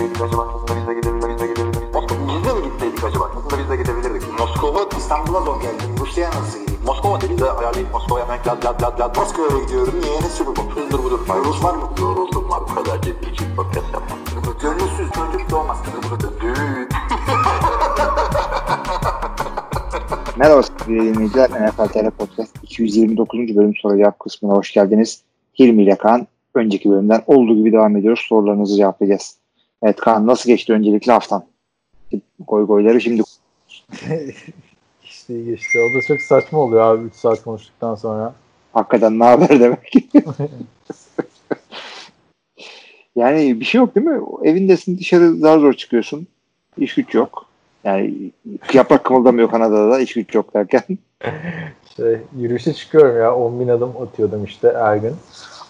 gitseydik acaba? Aslında biz de gidebilirdik. Biz de mi gitseydik acaba? Aslında biz de gidebilirdik. Moskova, İstanbul'a zor geldim. Rusya'ya nasıl gideyim? Moskova dedi de ayarlayıp Moskova'ya hemen lad lad lad lad. Moskova'ya gidiyorum. Niye? Ne sürü bu? Hızdır budur. Rus var mı? Yoruldum var. Bu kadar ciddi için podcast yapmam. Gönülsüz çocuk doğmaz. Düğün. Merhaba sevgili dinleyiciler. NFL TR Podcast 229. bölüm soru cevap kısmına hoş geldiniz. Hilmi ile Kaan önceki bölümden olduğu gibi devam ediyoruz. Sorularınızı cevaplayacağız. Evet Kaan nasıl geçti öncelikle haftan? Goy goyları şimdi işte iyi geçti. O da çok saçma oluyor abi 3 saat konuştuktan sonra. hakikaten ne haber demek. yani bir şey yok değil mi? Evindesin dışarı zar zor çıkıyorsun. İş güç yok. Yani yaprak kımıldamıyor Kanada'da da iş güç yok derken. şey, yürüyüşe çıkıyorum ya 10 bin adım atıyordum işte her gün.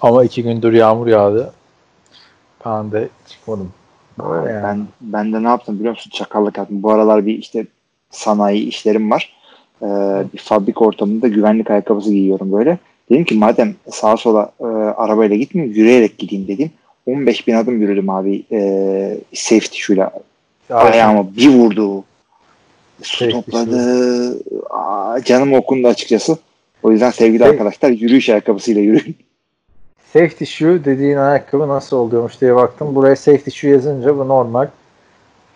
Ama iki gündür yağmur yağdı. Ben de çıkmadım. Yani. Ben ben de ne yaptım biliyor musun? Çakallık yaptım. Bu aralar bir işte sanayi işlerim var. Ee, bir fabrik ortamında güvenlik ayakkabısı giyiyorum böyle. Dedim ki madem sağa sola e, arabayla gitmeyeyim yürüyerek gideyim dedim. 15 bin adım yürüdüm abi e, safety şuyla. Ayağıma bir vurdu. Su topladı. Aa, canım okundu açıkçası. O yüzden sevgili Şey- arkadaşlar yürüyüş ayakkabısıyla yürüyün. Safety shoe dediğin ayakkabı nasıl oluyormuş diye baktım. Buraya safety shoe yazınca bu normal.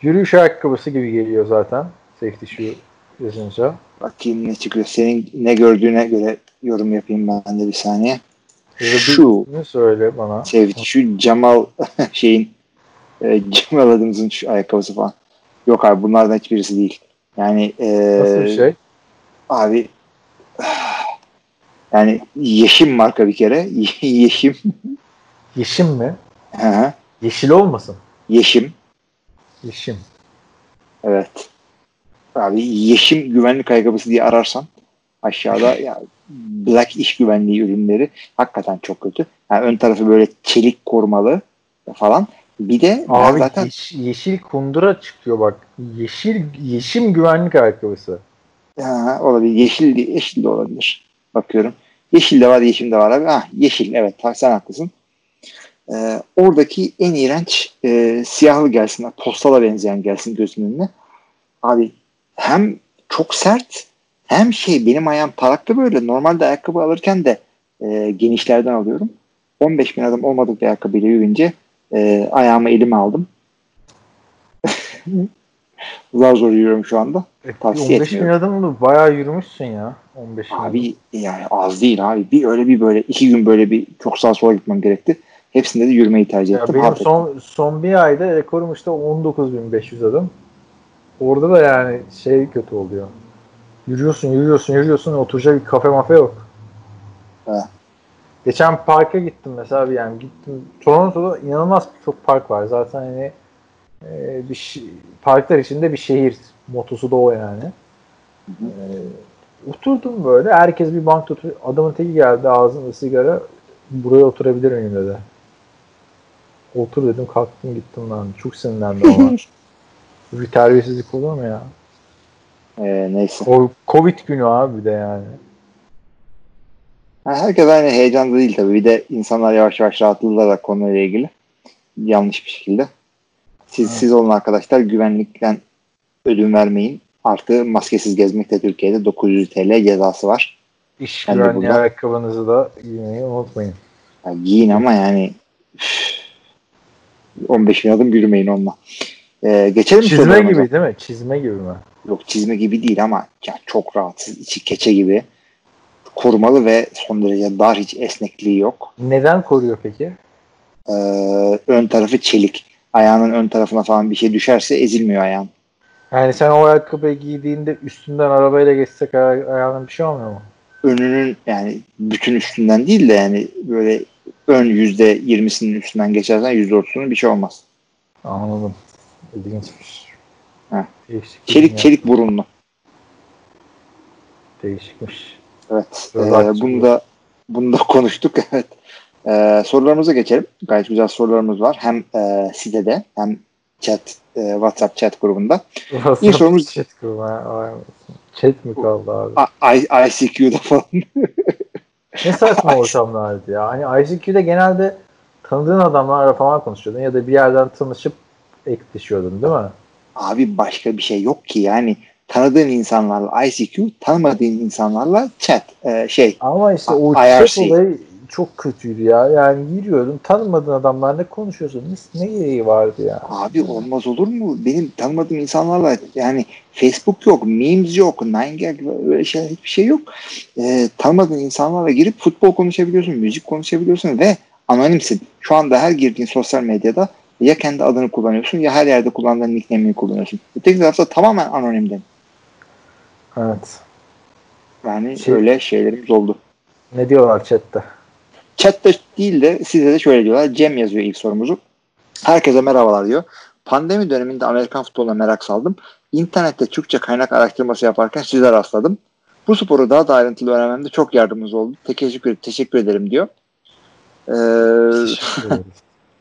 Yürüyüş ayakkabısı gibi geliyor zaten. Safety shoe yazınca. Bakayım ne çıkıyor. Senin ne gördüğüne göre yorum yapayım ben de bir saniye. Şu. Şu söyle bana. Sevdi. Şu Cemal şeyin e, Cemal adımızın şu ayakkabısı falan. Yok abi bunlardan hiçbirisi değil. Yani e, Nasıl bir şey? abi yani Yeşim marka bir kere. Yeşim. Yeşim mi? Hı hı. Yeşil olmasın. Yeşim. Yeşim. Evet. Abi Yeşim güvenlik ayakkabısı diye ararsan aşağıda ya Black iş güvenliği ürünleri hakikaten çok kötü. Yani ön tarafı böyle çelik korumalı falan. Bir de Abi zaten yeş- yeşil kundura çıkıyor bak. Yeşil yeşim güvenlik ayakkabısı. Ha, olabilir. Yeşil, yeşil de olabilir. Bakıyorum. Yeşil de var, yeşil de var abi. Ah, yeşil evet sen haklısın. Ee, oradaki en iğrenç e, siyahlı gelsin. Postala benzeyen gelsin gözümün önüne. Abi hem çok sert hem şey benim ayağım taraklı böyle. Normalde ayakkabı alırken de e, genişlerden alıyorum. 15 bin adım olmadık bir ayakkabıyla yürüyünce e, ayağımı elime aldım. Zar zor yürüyorum şu anda. Tavsiye 15 bin etmiyorum. adım mı? Bayağı yürümüşsün ya. 15 bin adım. Abi yani az değil abi. Bir öyle bir böyle iki gün böyle bir çok sağa sola gitmem gerekti. Hepsinde de yürümeyi tercih Ya ettim. benim ettim. son, son bir ayda rekorum işte 19.500 adım. Orada da yani şey kötü oluyor. Yürüyorsun, yürüyorsun, yürüyorsun. Oturacak bir kafe mafe yok. He. Geçen parka gittim mesela bir yani gittim. Toronto'da inanılmaz çok park var. Zaten hani e, bir şi- parklar içinde bir şehir motosu da o yani. E, oturdum böyle. Herkes bir bankta oturuyor. Adamın teki geldi ağzında sigara. Buraya oturabilir miyim dedi. Otur dedim kalktım gittim ben. Çok sinirlendim ama. bir terbiyesizlik olur mu ya? Ee, neyse. O Covid günü abi bir de yani. Herkes aynı heyecanda değil tabii. Bir de insanlar yavaş yavaş rahatladılar da konuyla ilgili. Yanlış bir şekilde. Siz, Evet. siz olun arkadaşlar güvenlikten ödün vermeyin. Artı maskesiz gezmekte Türkiye'de 900 TL cezası var. İş de güvenliği burada- ayakkabınızı da giymeyi unutmayın. Yani giyin ama yani üf, 15 bin adım yürümeyin onunla. Ee, geçelim Çizme gibi değil mi? Çizme gibi mi? Yok çizme gibi değil ama ya çok rahatsız. içi keçe gibi. Korumalı ve son derece dar hiç esnekliği yok. Neden koruyor peki? Ee, ön tarafı çelik. Ayağının ön tarafına falan bir şey düşerse ezilmiyor ayağın. Yani sen o ayakkabıyı giydiğinde üstünden arabayla geçsek aya- ayağına bir şey olmuyor mu? Önünün yani bütün üstünden değil de yani böyle ön yüzde yirmisinin üstünden geçersen yüzde otuzunun bir şey olmaz. Anladım. İlginçmiş. Heh. Değişik. Çelik ya. çelik burunlu. Değişikmiş. Evet. Ee, bunu da bunu da konuştuk. Evet. Ee, sorularımıza geçelim. Gayet güzel sorularımız var. Hem e, sitede hem chat e, WhatsApp chat grubunda. İlk sorumuz- Chat grubu. ha, ay, Chat mi kaldı abi? I, I, ICQ'da falan. Ne saçma ortamlardı ya. Hani ICQ'de genelde tanıdığın adamlarla falan konuşuyordun ya da bir yerden tanışıp ekleşiyordun değil mi? Abi başka bir şey yok ki yani tanıdığın insanlarla ICQ, tanımadığın insanlarla chat e, şey. Ama işte o IRC. chat olayı çok kötüydü ya. Yani giriyordun tanımadığın adamlarla konuşuyorsun. Ne, ne gereği vardı ya? Abi olmaz olur mu? Benim tanımadığım insanlarla yani Facebook yok, memes yok, 9gag böyle şeyler hiçbir şey yok. E, tanımadığın insanlarla girip futbol konuşabiliyorsun, müzik konuşabiliyorsun ve anonimsin. Şu anda her girdiğin sosyal medyada ya kendi adını kullanıyorsun ya her yerde kullandığın nickname'ini kullanıyorsun. Öteki tarafta tamamen anonimdin. Evet. Yani Şey- öyle şeylerimiz oldu. Ne diyorlar chatte? Chatte değil de size de şöyle diyorlar. Cem yazıyor ilk sorumuzu. Herkese merhabalar diyor. Pandemi döneminde Amerikan futboluna merak saldım. İnternette Türkçe kaynak araştırması yaparken size rastladım. Bu sporu daha da ayrıntılı öğrenmemde çok yardımınız oldu. Teşekkür, teşekkür ederim diyor. Ee,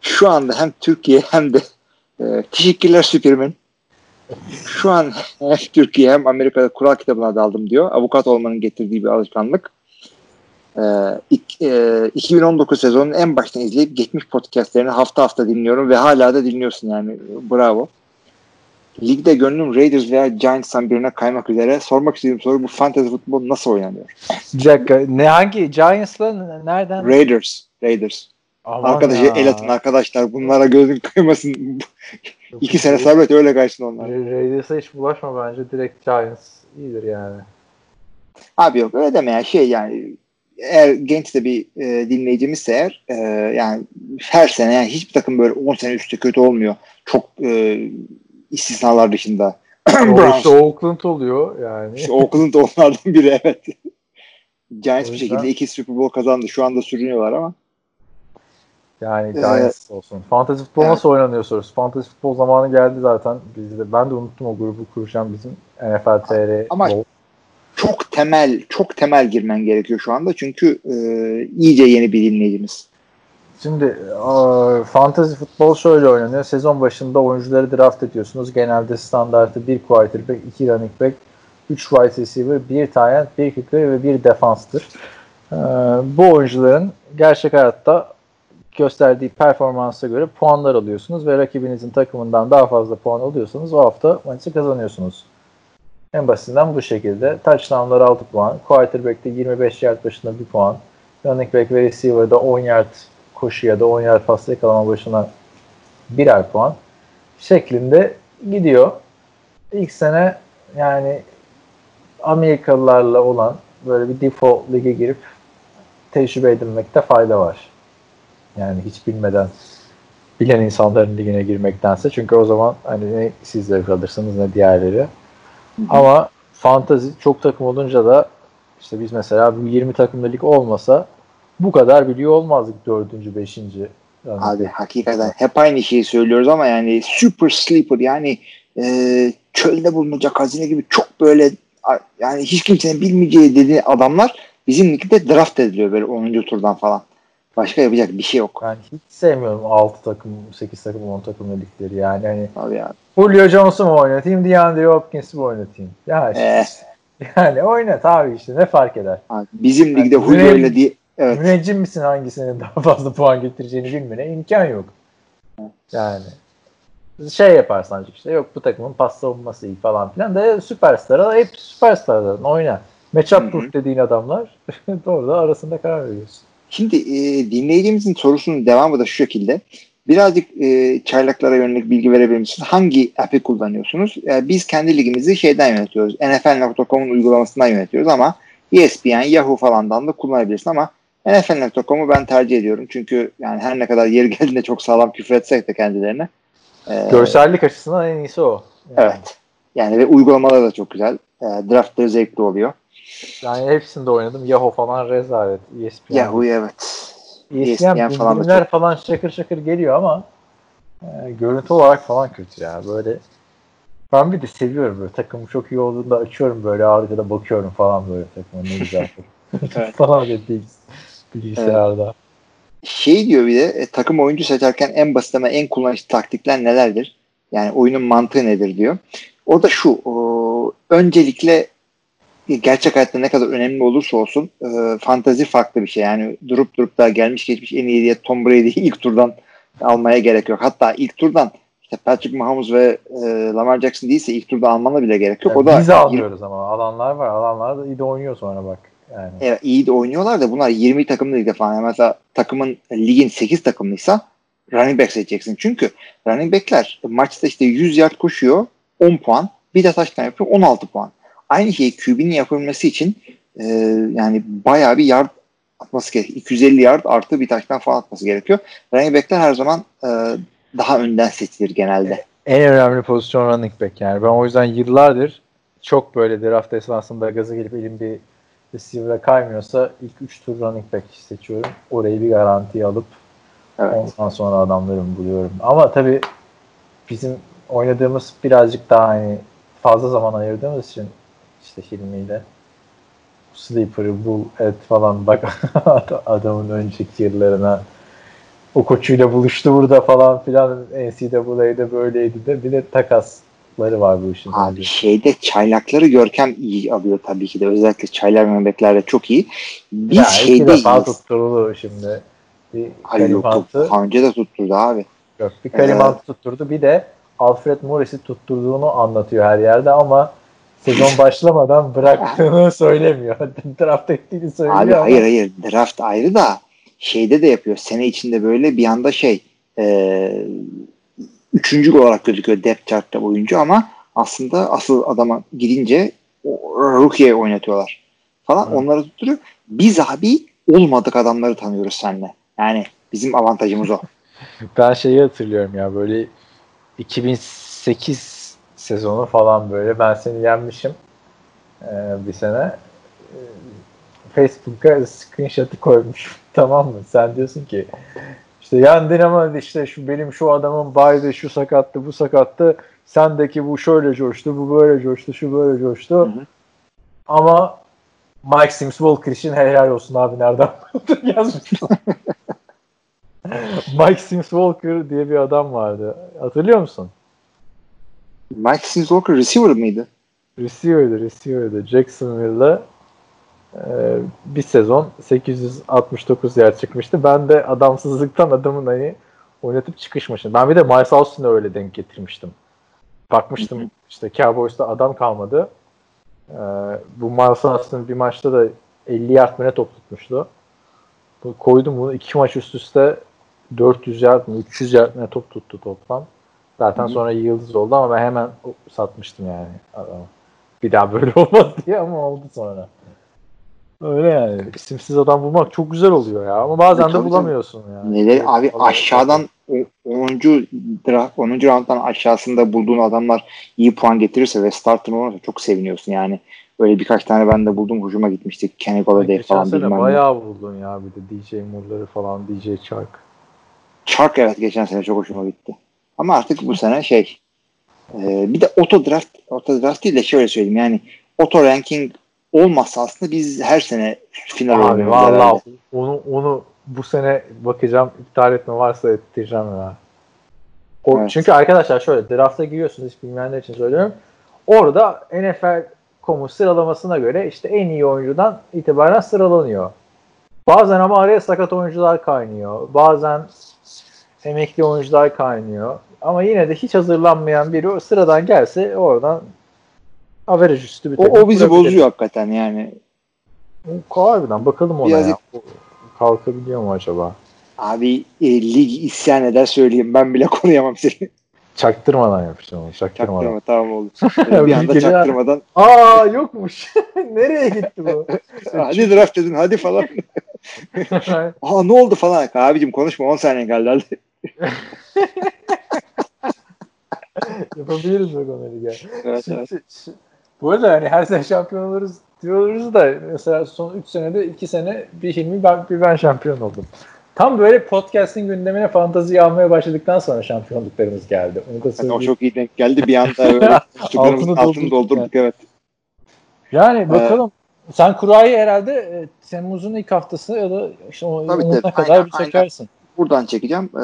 şu anda hem Türkiye hem de e, teşekkürler Süpermen. Şu an hem Türkiye hem Amerika'da kural kitabına daldım diyor. Avukat olmanın getirdiği bir alışkanlık. Ee, e, 2019 sezonunun en baştan izleyip geçmiş podcastlerini hafta hafta dinliyorum ve hala da dinliyorsun yani. Bravo. Ligde gönlüm Raiders veya Giants'tan birine kaymak üzere. Sormak istediğim soru bu fantasy futbol nasıl oynanıyor? Bir dakika. Ne hangi Giants'la nereden? Raiders. Raiders. Aman Arkadaşı ya. el atın arkadaşlar. Bunlara gözün kaymasın. İki sene sabret öyle kaçsın onlar. Ra- Raiders'a hiç bulaşma bence. Direkt Giants iyidir yani. Abi yok öyle deme ya şey yani eğer genç de bir e, dinleyicimizse eğer e, yani her sene yani hiçbir takım böyle 10 sene üstte kötü olmuyor. Çok e, istisnalar dışında. O işte Oakland oluyor yani. İşte Oakland da onlardan biri evet. Giants O bir yüzden- şekilde iki Super Bowl kazandı. Şu anda sürünüyorlar ama. Yani Ee, Giants olsun. Fantasy futbol evet. nasıl oynanıyor sorusu. Fantasy futbol zamanı geldi zaten. Biz de, ben de unuttum o grubu kuracağım bizim NFL TR. Ama- Bowl. Çok temel, çok temel girmen gerekiyor şu anda. Çünkü e, iyice yeni bir dinleyicimiz. Şimdi aa, fantasy futbol şöyle oynanıyor. Sezon başında oyuncuları draft ediyorsunuz. Genelde standartı bir quarterback, iki running back, 3 wide receiver, bir tight bir kicker ve bir defanstır. Ee, bu oyuncuların gerçek hayatta gösterdiği performansa göre puanlar alıyorsunuz ve rakibinizin takımından daha fazla puan alıyorsanız o hafta maçı kazanıyorsunuz. En basitinden bu şekilde. Touchdown'lar 6 puan, quarterback'te 25 yard başına 1 puan, running back ve receiver'da 10 yard koşu ya da 10 yard pas yakalama başına birer puan şeklinde gidiyor. İlk sene yani Amerikalılarla olan böyle bir default lige girip tecrübe edinmekte fayda var. Yani hiç bilmeden bilen insanların ligine girmektense çünkü o zaman hani ne siz zevk alırsınız ne diğerleri. Ama fantazi çok takım olunca da işte biz mesela bu 20 takımlı lig olmasa bu kadar biliyor olmazdık dördüncü, beşinci. Yani Abi hakikaten hep aynı şeyi söylüyoruz ama yani super sleeper yani e, çölde bulunacak hazine gibi çok böyle yani hiç kimsenin bilmeyeceği dediği adamlar bizim ligde draft ediliyor böyle 10. turdan falan. Başka yapacak bir şey yok. Ben hiç sevmiyorum 6 takım, 8 takım, 10 takımlı ligleri yani. Hani Abi ya. Julio Jones'u mu oynatayım, DeAndre Hopkins'i mi oynatayım? Ya işte, Eh, yani oynat abi işte ne fark eder? abi bizim ligde Yani Julio Güney- ile diye evet. Müneccim misin hangisinin daha fazla puan getireceğini bilmene imkan yok. Yani şey yaparsan işte yok bu takımın pas savunması iyi falan filan da süperstar hep süperstarların oyna. Matchup proof dediğin adamlar doğru da arasında karar veriyorsun. Şimdi e, dinleyicimizin sorusunun devamı da şu şekilde. Birazcık e, çaylaklara yönelik bilgi verebilir misiniz? Hangi app'i kullanıyorsunuz? E, biz kendi ligimizi şeyden yönetiyoruz. NFL.com'un uygulamasından yönetiyoruz ama ESPN, Yahoo falandan da kullanabilirsin ama NFL.com'u ben tercih ediyorum. Çünkü yani her ne kadar yeri geldiğinde çok sağlam küfür etsek de kendilerine. e, Görsellik açısından en iyisi o. Yani, Evet. Yani ve uygulamaları da çok güzel. E, draftları zevkli oluyor. Yani hepsinde oynadım. Yahoo falan rezalet. ESPN. Yahoo evet. ESPN, ESPN falan da bildirimler falan şakır şakır geliyor ama e, görüntü olarak falan kötü ya. Böyle ben bir de seviyorum böyle takım çok iyi olduğunda açıyorum böyle arkada bakıyorum falan böyle takımın ne güzel falan bilgisayarda. şey diyor bir de e, takım oyuncu seçerken en basit ama en kullanışlı taktikler nelerdir? Yani oyunun mantığı nedir diyor. O da şu o, öncelikle gerçek hayatta ne kadar önemli olursa olsun e, fantazi farklı bir şey. Yani durup durup da gelmiş geçmiş en iyi diye Tom Brady'yi ilk turdan almaya gerek yok. Hatta ilk turdan Patrick Mahomes ve e, Lamar Jackson değilse ilk turda almana bile gerek yok. Yani o da biz almıyoruz ama alanlar var. Alanlar da iyi de oynuyor sonra bak. Yani. Evet, iyi de oynuyorlar da bunlar 20 takımlı ligde falan. Yani mesela takımın ligin 8 takımlıysa running back seçeceksin. Çünkü running backler maçta işte 100 yard koşuyor 10 puan. Bir de taştan yapıyor 16 puan. Aynı şeyi QB'nin yapabilmesi için e, yani bayağı bir yard atması gerekiyor. 250 yard artı bir taştan falan atması gerekiyor. Running backler her zaman e, daha önden seçilir genelde. En önemli pozisyon running back yani. Ben o yüzden yıllardır çok böyle draft esnasında gaza gelip elim bir receiver'a kaymıyorsa ilk 3 tur running back seçiyorum. Orayı bir garantiye alıp Evet. ondan sonra adamlarımı buluyorum. Ama tabii bizim oynadığımız birazcık daha hani fazla zaman ayırdığımız için işte Hilmi'yle Sleeper'ı bul et falan bak adamın önceki yıllarına o koçuyla buluştu burada falan filan NCAA'de böyleydi de bir de takasları var bu işin. Abi şeyde çaylakları Görkem iyi alıyor tabii ki de. Özellikle çaylak memleklerde çok iyi. Biz ya şeyde defa iyiyiz. tutturulu şimdi. Bir Hayır yok yok. Kalimantı, Daha önce de tutturdu abi. yok, bir Kalimantı tutturdu. Bir de Alfred Morris'i tutturduğunu anlatıyor her yerde ama sezon başlamadan bıraktığını söylemiyor. Draft ettiğini söylüyor Abi ama hayır hayır. Draft ayrı da şeyde de yapıyor. Sene içinde böyle bir anda şey e, üçüncü olarak gözüküyor depth chart'ta oyuncu ama aslında asıl adama gidince rookie'ye oynatıyorlar falan. Evet. Onları tutturuyor. Biz abi olmadık adamları tanıyoruz seninle. Yani bizim avantajımız o. ben şeyi hatırlıyorum ya böyle 2008 sezonu falan böyle ben seni yenmişim ee, bir sene Ee, Facebook'a screenshot'ı koymuş tamam mı sen diyorsun ki işte yendin ama işte şu benim şu adamın baydı şu sakattı bu sakattı sendeki bu şöyle coştu bu böyle coştu şu böyle coştu Hı hı. ama Mike Sims Walker için helal olsun abi nereden yazmışsın. Mike Sims Walker diye bir adam vardı. Hatırlıyor musun? Sims Walker receiver mıydı? Receiver'dı, receiver'dı. Jacksonville'da e, bir sezon 869 yer çıkmıştı. Ben de adamsızlıktan adamın hani oynatıp çıkışmışım. Ben bir de Miles Austin'e öyle denk getirmiştim. Bakmıştım işte Cowboys'ta adam kalmadı. E, bu Miles Austin bir maçta da 50 yard mı ne top tutmuştu. Bu- Koydum bunu iki maç üst üste 400 yard mı 300 yard mı ne top tuttu toplam. Zaten sonra yıldız oldu ama ben hemen satmıştım yani adamı. Bir daha böyle olmaz diye ama oldu sonra. Öyle yani. İsimsiz adam bulmak çok güzel oluyor ya. Ama bazen Tabii, de bulamıyorsun yani. Neler abi aşağıdan o- 10. draft 10. rounddan aşağısında bulduğun adamlar iyi puan getirirse ve starter olursa çok seviniyorsun yani. Böyle birkaç tane ben de buldum hoşuma gitmişti. Kenny Golladay falan bilmem ne. bayağı buldun ya bir de DJ Moore'ları falan DJ Chark. Chark evet geçen sene çok hoşuma gitti. Ama artık bu sene şey e, bir de auto draft auto draft değil de şöyle söyleyeyim yani auto ranking olmazsa aslında biz her sene final Abi herhalde. onu onu bu sene bakacağım iptal etme varsa ettireceğim ya. O, Evet. Çünkü arkadaşlar şöyle drafta giriyorsunuz hiç bilmeyenler için söylüyorum. Orada NFL.com'un sıralamasına göre işte en iyi oyuncudan itibaren sıralanıyor. Bazen ama araya sakat oyuncular kaynıyor. Bazen emekli oyuncular kaynıyor. Ama yine de hiç hazırlanmayan biri o sıradan gelse oradan average üstü bir O, takım o bizi kurabilir. bozuyor hakikaten yani. O Harbiden bakalım ona Birazcık- ya. O Kalkabiliyor mu acaba? Abi e, lig isyan eder söyleyeyim ben bile koruyamam seni. Çaktırmadan yapacağım onu. Çaktırmadan. Çaktırma tamam oldu. Bir anda çaktırmadan Aa yokmuş. Nereye gitti bu? hadi draft dedin hadi falan. Aa ne oldu falan. Abicim konuşma 10 saniye hadi. Yapabiliriz bak onları gel. Evet, Şimdi- evet. şimdi- Bu arada hani her sene şampiyon oluruz diyoruz da mesela son 3 senede 2 sene bir Hilmi ben, bir ben şampiyon oldum. Tam böyle podcast'in gündemine fantazi almaya başladıktan sonra şampiyonluklarımız geldi. Onu da Yani o çok iyi denk geldi bir anda öyle Altını altını doldurduk doldurduk evet. Yani bakalım. Sen kurayı herhalde e, Temmuz'un ilk haftası ya da işte o, Tabii, onuna tabii. kadar Aynen, bir çekersin. Buradan çekeceğim. Ee,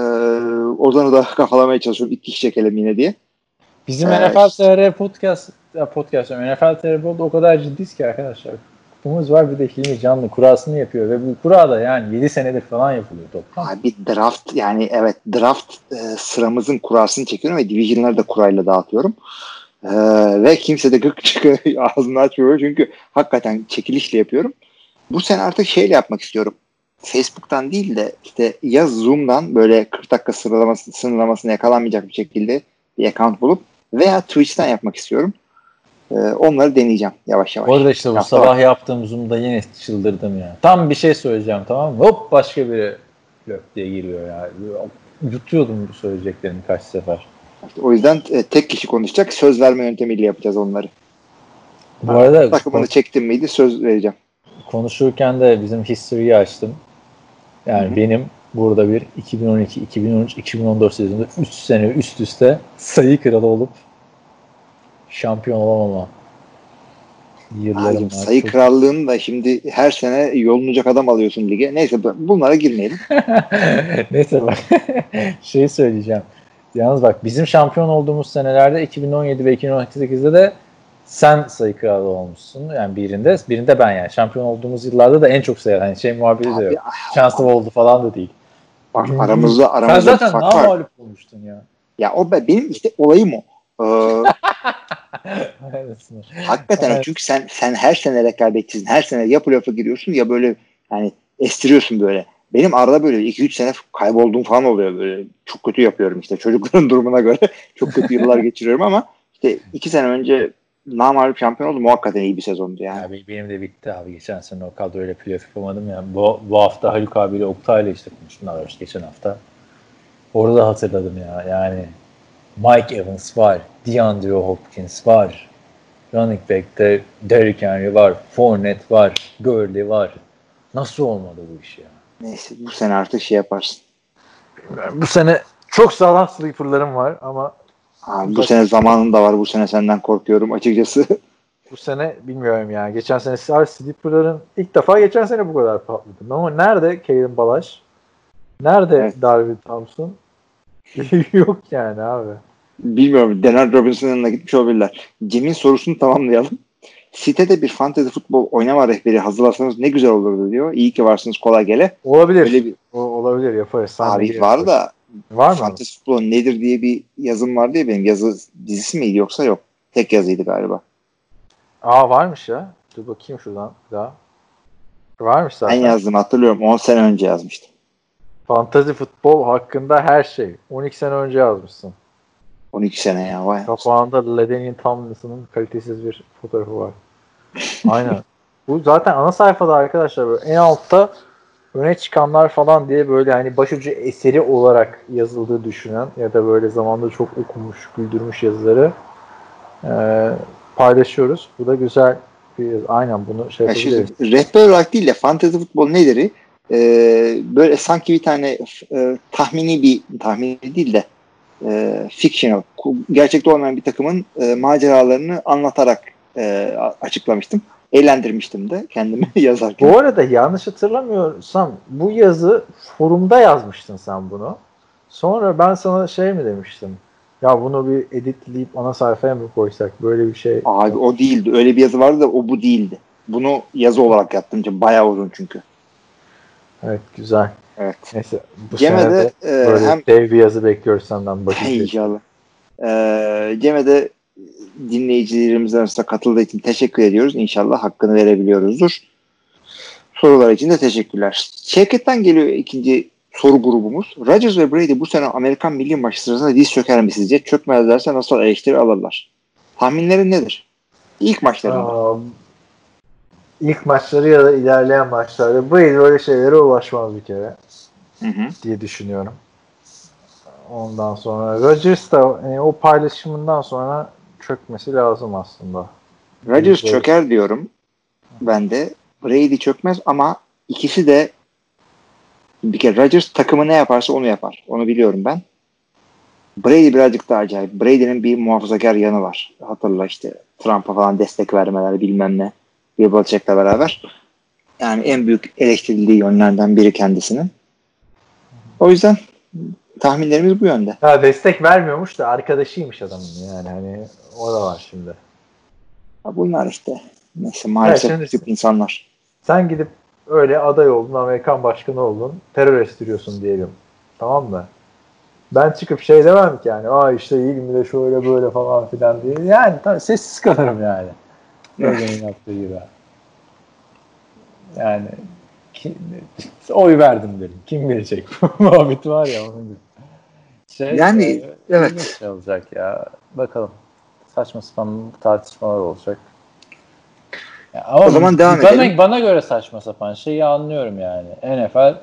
Ozan'ı da kafalamaya çalışıyorum. İki kişi çekelim yine diye. Bizim Ee, NFL TR podcast podcast NFL TR Podcast o kadar ciddiyiz ki arkadaşlar. kupamız var bir de Hilmi Canlı kurasını yapıyor ve bu kura da yani 7 senedir falan yapılıyor toplam. Abi draft yani evet draft e, sıramızın kurasını çekiyorum ve division'ları da kurayla dağıtıyorum. E, ve kimse de gık çıkıyor ağzını açmıyor çünkü hakikaten çekilişle yapıyorum. Bu sene artık şeyle yapmak istiyorum. Facebook'tan değil de işte ya Zoom'dan böyle 40 dakika sıralaması, sınırlamasına yakalanmayacak bir şekilde bir account bulup veya Twitch'ten yapmak istiyorum. Ee, onları deneyeceğim yavaş yavaş. Orada işte bu Hafta sabah var. yaptığım Zoom'da yine çıldırdım ya. Tam bir şey söyleyeceğim tamam mı? Hop başka biri löp diye giriyor ya. Yutuyordum bu söyleyeceklerimi kaç sefer. İşte o yüzden e, tek kişi konuşacak. Söz verme yöntemiyle yapacağız onları. Bu arada Takımını çektim miydi söz vereceğim. konuşurken de bizim history'yi açtım. Yani Hı hı. benim burada bir 2012, 2013, 2014 sezonunda 3 sene üst üste sayı kralı olup şampiyon olamama yıllarım var. sayı Çok- krallığını da şimdi her sene yolunacak adam alıyorsun lige. Neyse bu- bunlara girmeyelim. Neyse bak şey söyleyeceğim. Yalnız bak bizim şampiyon olduğumuz senelerde 2017 ve 2018'de de sen sayı kralı olmuşsun. Yani birinde birinde ben yani. Şampiyon olduğumuz yıllarda da en çok sayı. Hani şey muhabbeti de yok. Şanslı oldu falan da değil. bak, aramızda Sen aramızda zaten bir fark var. mağlup olmuştun ya. Ya o be- benim işte olayım o. Ee, hakikaten. Evet. çünkü sen sen her sene rekabetçisin. Her sene ya playoff'a giriyorsun ya böyle yani estiriyorsun böyle. Benim arada böyle 2-3 sene kaybolduğum falan oluyor böyle. Çok kötü yapıyorum işte çocukların durumuna göre. Çok kötü yıllar geçiriyorum ama işte 2 sene önce namalip şampiyon oldum. O hakikaten iyi bir sezondu yani. Abi benim de bitti abi. Geçen sene o kadroyla playoff yapamadım ya. Bu, bu hafta Haluk abiyle Oktay'la işte konuştum. Daha doğrusu geçen hafta. Orada hatırladım ya. Yani Mike Evans var. DeAndre Hopkins var. Running back'te Derrick Henry var. Fournette var. Gurley var. Nasıl olmadı bu iş ya? Neyse bu sene artık şey yaparsın. Bu sene çok sağlam sleeper'larım var ama Abi, bu sene zamanın da var. Bu sene senden korkuyorum açıkçası. bu sene bilmiyorum yani. Geçen sene Sleeper'ların ilk defa geçen sene bu kadar patladım. Ama nerede Caden Balaş? Nerede Evet. Darwin Thompson? Yok yani abi. Bilmiyorum. Denard Robinson'ın yanına gitmiş olabilirler. Cem'in sorusunu tamamlayalım. Sitede bir fantasy futbol oynama rehberi hazırlasanız ne güzel olurdu diyor. İyi ki varsınız kolay gele. Olabilir. Öyle bir O, olabilir yaparız. Sen abi var da Var mı? fantasy futbol nedir diye bir yazım vardı ya benim. Yazı dizisi miydi yoksa yok. Tek yazıydı galiba. Aa varmış ya. Dur bakayım şuradan daha. Varmış Ben zaten. yazdım hatırlıyorum. 10 sene önce yazmıştım. Fantazi futbol hakkında her şey. 12 sene önce yazmışsın. 12 sene ya vay. Kapağında Ledenian Tomlinson'ın kalitesiz bir fotoğrafı var. Aynen. Bu zaten ana sayfada arkadaşlar böyle en altta öne çıkanlar falan diye böyle hani başucu eseri olarak yazıldığı düşünen ya da böyle zamanda çok okumuş, güldürmüş yazıları eee, paylaşıyoruz. Bu da güzel bir aynen bunu şey yapabiliriz. rehber olarak değil de fantasy futbol nedir? Ee, böyle sanki bir tane e, tahmini bir tahmini değil de e, fictional, gerçekte olmayan bir takımın e, maceralarını anlatarak e, açıklamıştım. Eğlendirmiştim de kendimi yazarken. Bu arada yanlış hatırlamıyorsam bu yazı forumda yazmıştın sen bunu. Sonra ben sana şey mi demiştim? Ya bunu bir editleyip ana sayfaya mı koysak? Böyle bir şey. Abi o değildi. Öyle bir yazı vardı da o bu değildi. Bunu yazı olarak yaptım. Bayağı uzun çünkü. Evet güzel. Evet. Neyse bu Cem'e sene de de e, böyle hem dev bir yazı bekliyoruz senden. Bakın. İnşallah. Ee, Cem'e de dinleyicilerimiz arasında katıldığı için teşekkür ediyoruz. İnşallah hakkını verebiliyoruzdur. Sorular için de teşekkürler. Şevket'ten geliyor ikinci soru grubumuz. Rodgers ve Brady bu sene Amerikan milli maçı sırasında diz çöker mi sizce? Çökmezlerse nasıl eleştiri alırlar? Tahminlerin nedir? İlk maçlarında. Aa, ilk maçları ya da ilerleyen maçlarda Brady öyle şeylere ulaşmaz bir kere Hı hı. diye düşünüyorum. Ondan sonra Rodgers da e, o paylaşımından sonra çökmesi lazım aslında. Rodgers çöker diyorum. Ben de. Brady çökmez ama ikisi de bir kere Rodgers takımı ne yaparsa onu yapar. Onu biliyorum ben. Brady birazcık daha acayip. Brady'nin bir muhafazakar yanı var. Hatırla işte Trump'a falan destek vermeler bilmem ne. Bill Belichick'le beraber. Yani en büyük eleştirildiği yönlerden biri kendisinin. O yüzden tahminlerimiz bu yönde. Ha destek vermiyormuş da arkadaşıymış adamın yani hani o da var şimdi. Ha, Bunlar işte Neyse maalesef Evet, tip insanlar. Sen gidip öyle aday oldun, Amerikan başkanı oldun, terör estiriyorsun diyelim. Tamam mı? Ben çıkıp şey demem ki yani, aa işte de şöyle böyle falan filan diye. Yani tabii sessiz kalırım yani. Reagan'ın yaptığı gibi. Yani ki, oy verdim derim. Kim bilecek? Muhabbet var ya onun gibi. Şey, Yani, e, evet. Şey olacak ya. Bakalım. Saçma sapan tartışmalar olacak. Ya ama O zaman devam bana, edelim. Bana göre saçma sapan şeyi anlıyorum yani. NFL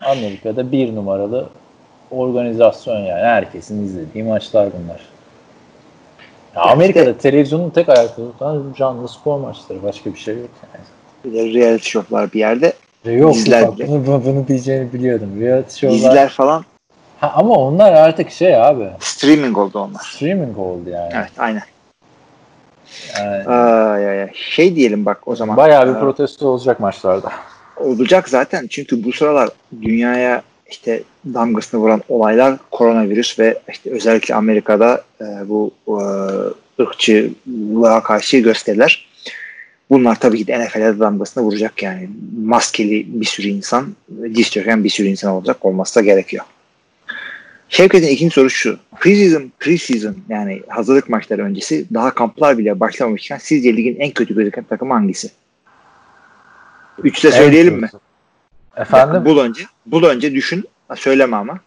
Amerika'da bir numaralı organizasyon yani. Herkesin izlediği maçlar bunlar. Ya Amerika'da televizyonun tek ayakta tutan canlı spor maçları. Başka bir şey yok yani. Bir de reality show'lar bir yerde. Yok bak, bunu, bunu, diyeceğini biliyordum. Reality show'lar. Diziler falan Ha, ama onlar artık şey abi. streaming oldu onlar. Streaming oldu yani. Evet aynen. yani Ay, ay, ay. Şey diyelim bak o zaman. bayağı bir Ee, protesto olacak maçlarda. olacak zaten çünkü bu sıralar dünyaya işte damgasını vuran olaylar koronavirüs ve işte özellikle Amerika'da e, bu e, ırkçılığa karşı gösteriler. Bunlar tabii ki de NFL'e damgasını vuracak yani. Maskeli bir sürü insan, diz çöken bir sürü insan olacak. Olması da gerekiyor. Şevket'in ikinci sorusu şu. Preseason, preseason yani hazırlık maçları öncesi daha kamplar bile başlamamışken sizce ligin en kötü gözüken takımı hangisi? Üçte söyleyelim mi? Efendim? Bul önce. Bul önce düşün. Söyleme ama.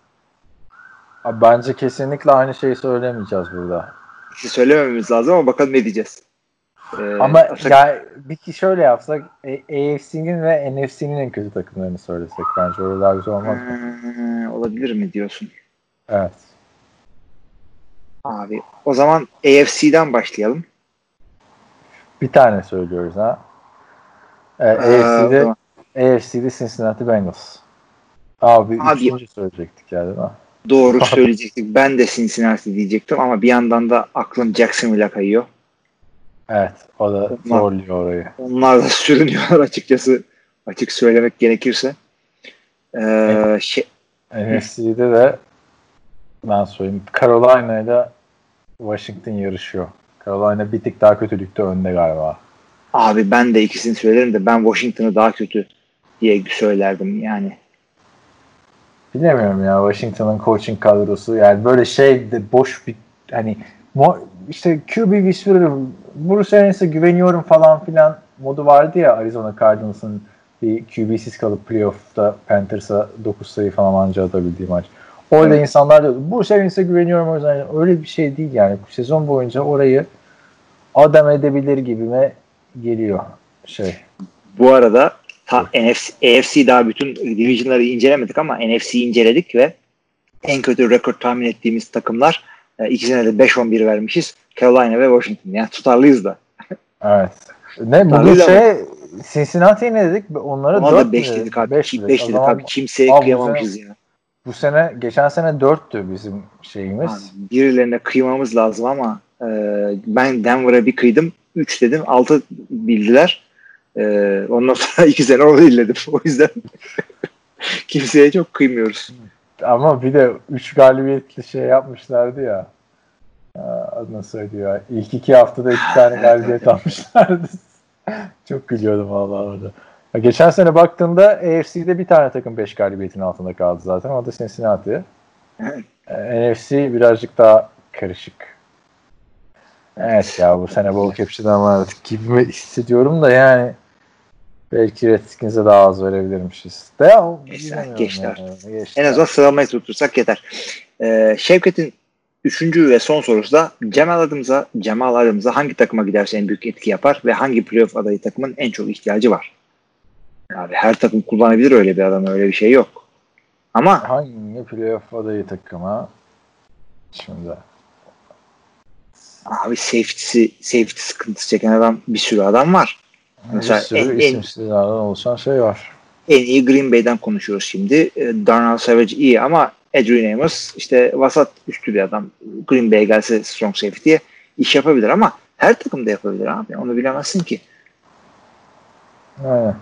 Abi Bence kesinlikle aynı şeyi söylemeyeceğiz burada. İşte söylemememiz lazım ama bakalım ne diyeceğiz. Ee, Ama aslında- ya bir şöyle yapsak A- AFC'nin ve NFC'nin en kötü takımlarını söylesek bence öyle daha güzel olmaz mı? Hmm, olabilir mi diyorsun? Evet. Abi o zaman AFC'den başlayalım. Bir tane söylüyoruz ha. Ee, Ee, AFC'de zaman- AFC'de Cincinnati Bengals. Abi, Abi- üçüncü söyleyecektik ya değil mi? Doğru söyleyecektik. Ben de Cincinnati diyecektim ama bir yandan da aklım Jacksonville'a kayıyor. Evet. O da Onlar- zorluyor orayı. Onlar da sürünüyorlar açıkçası. Açık söylemek gerekirse. Ee, şey, NFC'de de ben söyleyeyim. Carolina ile Washington yarışıyor. Carolina bir tık daha kötülükte önde galiba. abi ben de ikisini söylerim de ben Washington'ı daha kötü diye söylerdim yani. Bilemiyorum ya Washington'ın coaching kadrosu yani böyle şey de boş bir hani işte QB whisperer Bruce Arians'a güveniyorum falan filan modu vardı ya Arizona Cardinals'ın bir QB'siz kalıp playoff'ta Panthers'a 9 sayı falan anca atabildiği maç. Orada Evet. insanlar diyordu Bruce Arians'a güveniyorum o yüzden öyle bir şey değil yani sezon boyunca orayı adam edebilir gibime geliyor şey. Bu arada ta NFC, AFC daha bütün division'ları incelemedik ama NFC inceledik ve en kötü rekor tahmin ettiğimiz takımlar e, ikisine de 5-11 vermişiz. Carolina ve Washington. Yani tutarlıyız da. Evet. Ne bugün şey Cincinnati'ye ne dedik? Onlara Ona 4 da 5 dedik abi. 5 5 dedik abi. Kimseye Abi bu kıyamamışız ya. Bu sene geçen sene 4'tü bizim şeyimiz. Abi, birilerine kıymamız lazım ama e, ben Denver'a bir kıydım. 3 dedim. 6 bildiler. E, ondan sonra 2 sene onu illedim. O yüzden kimseye çok kıymıyoruz. Ama bir de 3 galibiyetli şey yapmışlardı ya. Aa, Adını söylüyor. İlk iki haftada iki tane galibiyet almışlardı. Çok gülüyordum vallahi orada. Ya Geçen sene baktığımda AFC'de bir tane takım 5 galibiyetin altında kaldı zaten. O da Cincinnati. Ee, NFC birazcık daha karışık. Evet ya bu sene bol caption'dan var gibi hissediyorum da yani belki Redskins'e daha az verebilirmişiz. De ya, Neyse, geçti ya. artık. Geçti En azından sıralamayı tutursak yeter. Ee, Şevket'in üçüncü ve son sorusu da Cemal Adımıza, Cemal Adımıza hangi takıma giderse en büyük etki yapar ve hangi playoff adayı takımın en çok ihtiyacı var? Abi her takım kullanabilir öyle bir adam öyle bir şey yok. Ama Hangi playoff adayı takıma? Şimdi. abi safety'si, safety sıkıntısı çeken adam bir sürü adam var. Mesela bir sürü en- en- isimsizlerden oluşan şey var. En iyi Green Bay'den konuşuyoruz şimdi. Ee, Darnell Savage iyi ama Adrian Amos işte vasat üstü bir adam. Green Bay gelse strong safety'ye iş yapabilir ama her takım da yapabilir abi. Onu bilemezsin ki. Aynen.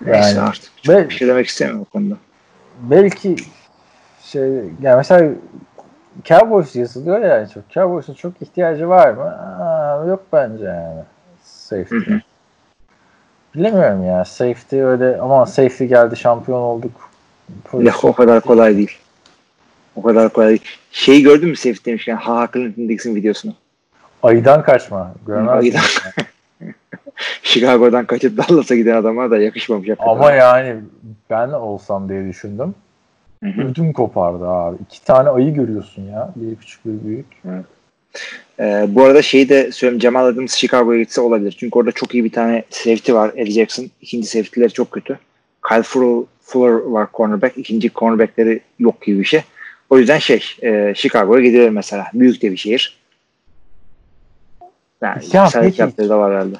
Neyse Yani- artık. Çok Ve- bir şey demek istemiyorum o konuda. belki şey yani mesela Cowboys yazılıyor ya çok. Cowboys'un çok ihtiyacı var mı? Aa, yok bence yani. Safety. Bilemiyorum ya. Safety öyle ama safety geldi şampiyon olduk. Ya, o kadar kolay değil. O kadar kolay değil. Şeyi gördün mü safety demişken Ha Clinton Dixon videosunu? Ayıdan kaçma. Görmez Ayıdan. Chicago'dan kaçıp Dallas'a giden adama da yakışmamış. Ama yani ben olsam diye düşündüm. Ödüm kopardı abi. İki tane ayı görüyorsun ya. Biri küçük biri büyük. Evet. Ee, bu arada şeyi de söyleyeyim Cemal Adams Chicago'ya gitse olabilir. Çünkü orada çok iyi bir tane safety var Eddie Jackson. İkinci safety'leri çok kötü. Kyle Fuller var cornerback. İkinci cornerback'leri yok gibi bir şey. O yüzden şey e, Chicago'ya gidilir mesela. Büyük de bir şehir. Yani ya peki. da var herhalde.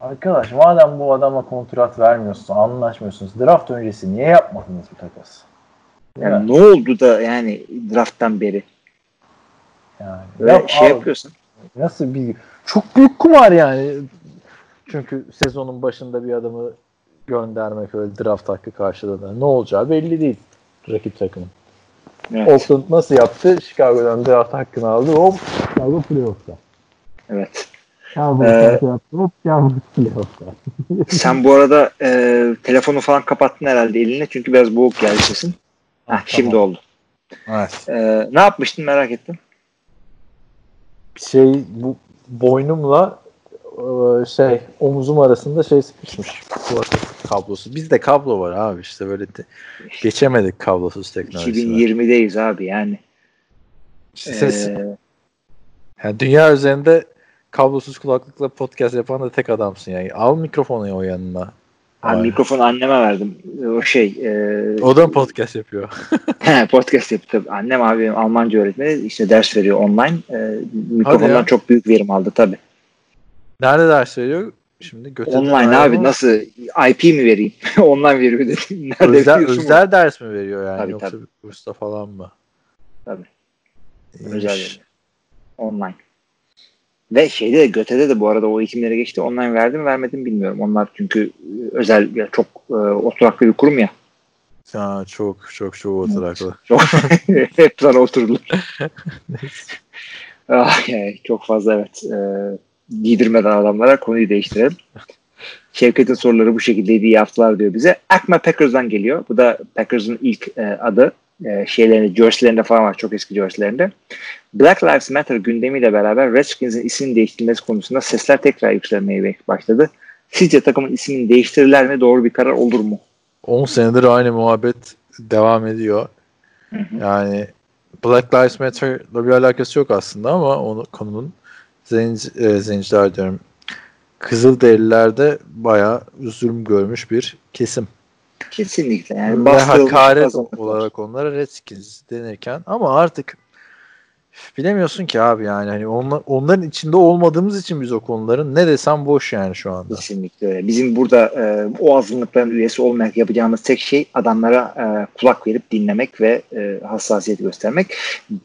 Arkadaş madem bu adama kontrat vermiyorsun, anlaşmıyorsunuz. Draft öncesi niye yapmadınız bu takas? Yani ne oldu da yani drafttan beri? Yani Ve yap, şey abi, yapıyorsun. Nasıl bir çok büyük kumar yani. Çünkü sezonun başında bir adamı göndermek öyle draft hakkı karşılığında ne olacağı belli değil rakip takımın. Evet. Oakland nasıl yaptı? Chicago'dan draft hakkını aldı. Hop Chicago playoff'ta. Evet. Cowboys ee, sen bu arada e, telefonu falan kapattın herhalde eline çünkü biraz boğuk geldi sesin. Heh, tamam. Şimdi oldu. Evet. Ee, ne yapmıştın merak ettim. Şey bu boynumla e, şey omuzum arasında şey sıkışmış. Kulaklık kablosu. Bizde kablo var abi işte böyle de geçemedik kablosuz teknoloji. 2020'deyiz abi yani. Ses, ee, yani dünya üzerinde kablosuz kulaklıkla podcast yapan da tek adamsın yani. Al mikrofonu o yanına. Abi mikrofonu anneme verdim. O şey. E, o da podcast yapıyor? podcast yapıyor. Annem abi Almanca öğretmeni. işte ders veriyor online. E, mikrofondan çok büyük verim aldı tabi. Nerede ders veriyor? Şimdi. Online abi mı? nasıl? IP mi vereyim? online veriyor dedim. Nerede özel, özel ders mi veriyor yani? Tabii, Yoksa tabii. kursta falan mı? Tabii. Özel veriyor. Online. Ve şeyde de Göte'de de bu arada o eğitimlere geçti. Online verdim vermedim bilmiyorum. Onlar çünkü e, özel çok e, oturaklı bir kurum ya. Ya çok çok çok oturaklı. çok hep sana oturulur. ah, yani çok fazla evet. E, giydirmeden adamlara konuyu değiştirelim. Şevket'in soruları bu şekildeydi iyi haftalar diyor bize. Akma Packers'dan geliyor. Bu da Packers'ın ilk e, adı e, şeylerinde, jerseylerinde falan var. Çok eski jerseylerinde. Black Lives Matter gündemiyle beraber Redskins'in ismini değiştirilmesi konusunda sesler tekrar yükselmeye başladı. Sizce takımın ismini değiştirirler mi? Doğru bir karar olur mu? 10 senedir aynı muhabbet devam ediyor. Hı hı. Yani Black Lives Matter'la bir alakası yok aslında ama onu konunun zenci, e, zenciler diyorum Kızılderililerde bayağı zulüm görmüş bir kesim. Kesinlikle. Yani Ve hakaret olarak onlara Redskins denirken ama artık bilemiyorsun ki abi yani hani onlar, onların içinde olmadığımız için biz o konuların ne desem boş yani şu anda. Kesinlikle öyle. Bizim burada e, o azınlıkların üyesi olmak yapacağımız tek şey adamlara e, kulak verip dinlemek ve e, hassasiyet göstermek.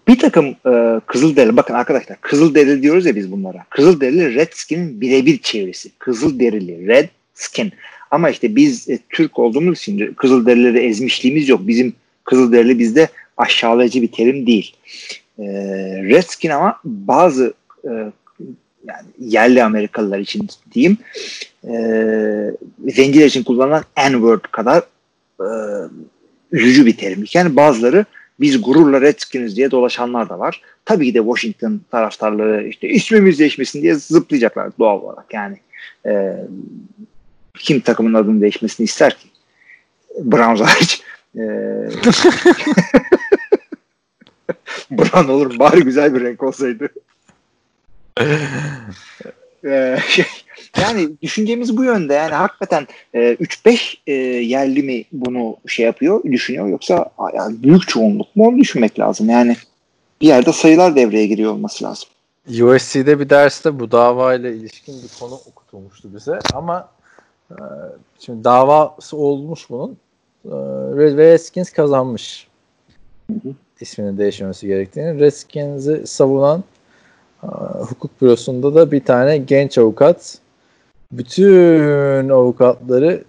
Bir takım e, Kızılderili bakın arkadaşlar Kızılderili diyoruz ya biz bunlara. Kızılderili Redskin'in birebir çevresi. Kızılderili Redskin. Ama işte biz e, Türk olduğumuz için Kızılderilileri ezmişliğimiz yok. Bizim Kızılderili bizde aşağılayıcı bir terim değil. E, Redskin ama bazı e, yani yerli Amerikalılar için diyeyim e, zenciler için kullanılan N-word kadar e, üzücü bir terim. Yani bazıları biz gururla Redskins diye dolaşanlar da var. Tabii ki de Washington taraftarları işte ismimiz değişmesin diye zıplayacaklar doğal olarak. Yani e, kim takımın adını değişmesini ister ki? Browns hariç. Ee, Brown olur bari güzel bir renk olsaydı. ee, şey, yani düşüncemiz bu yönde. Yani hakikaten e, 3-5 e, yerli mi bunu şey yapıyor, düşünüyor yoksa yani büyük çoğunluk mu onu düşünmek lazım. Yani bir yerde sayılar devreye giriyor olması lazım. USC'de bir derste bu davayla ilişkin bir konu okutulmuştu bize ama şimdi davası olmuş bunun. Ee, Redskins kazanmış. isminin değişmesi gerektiğini. Redskins'i savunan e, hukuk bürosunda da bir tane genç avukat bütün avukatları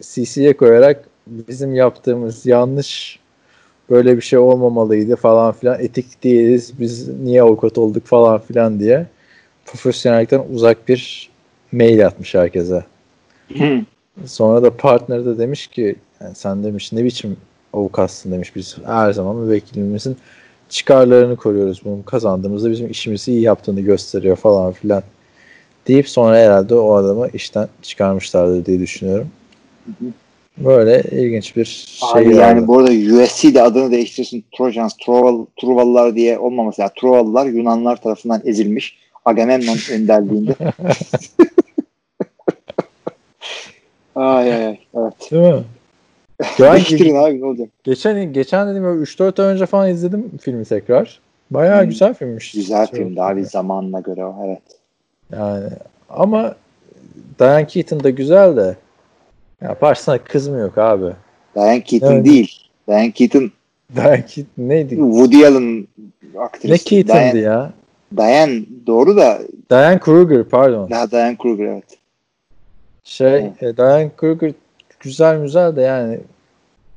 CC'ye koyarak bizim yaptığımız yanlış böyle bir şey olmamalıydı falan filan etik değiliz biz niye avukat olduk falan filan diye profesyonellikten uzak bir mail atmış herkese. Sonra da partner de demiş ki yani sen demiş ne biçim avukatsın demiş biz her zaman müvekkilimizin çıkarlarını koruyoruz. Bunu kazandığımızda bizim işimizi iyi yaptığını gösteriyor falan filan deyip sonra herhalde o adamı işten çıkarmışlardır diye düşünüyorum. Böyle ilginç bir şey. Abi yani vardı. bu arada USC de adını değiştirsin Trojans, Troval, Truvallar diye olmaması. Yani Truvallar Yunanlar tarafından ezilmiş. Agamemnon önderliğinde. ay ay ay. Evet. Değil mi? Ya Değiştirin abi ne olacak? geçen geçen dedim böyle 3-4 ay önce falan izledim filmi tekrar. Bayağı Hmm. güzel filmmiş. Güzel Şey- filmdi abi zamanına göre o. Evet. Yani ama Diane Keaton da güzel de yaparsana kız mı yok abi? Diane Keaton Evet. değil. Diane Keaton Diane Keaton neydi? Woody Allen aktrisi. Ne Keaton'dı Diane, ya? Diane doğru da Diane Kruger pardon. daha Diane Kruger evet. Şey e, Diane Kruger güzel güzel de yani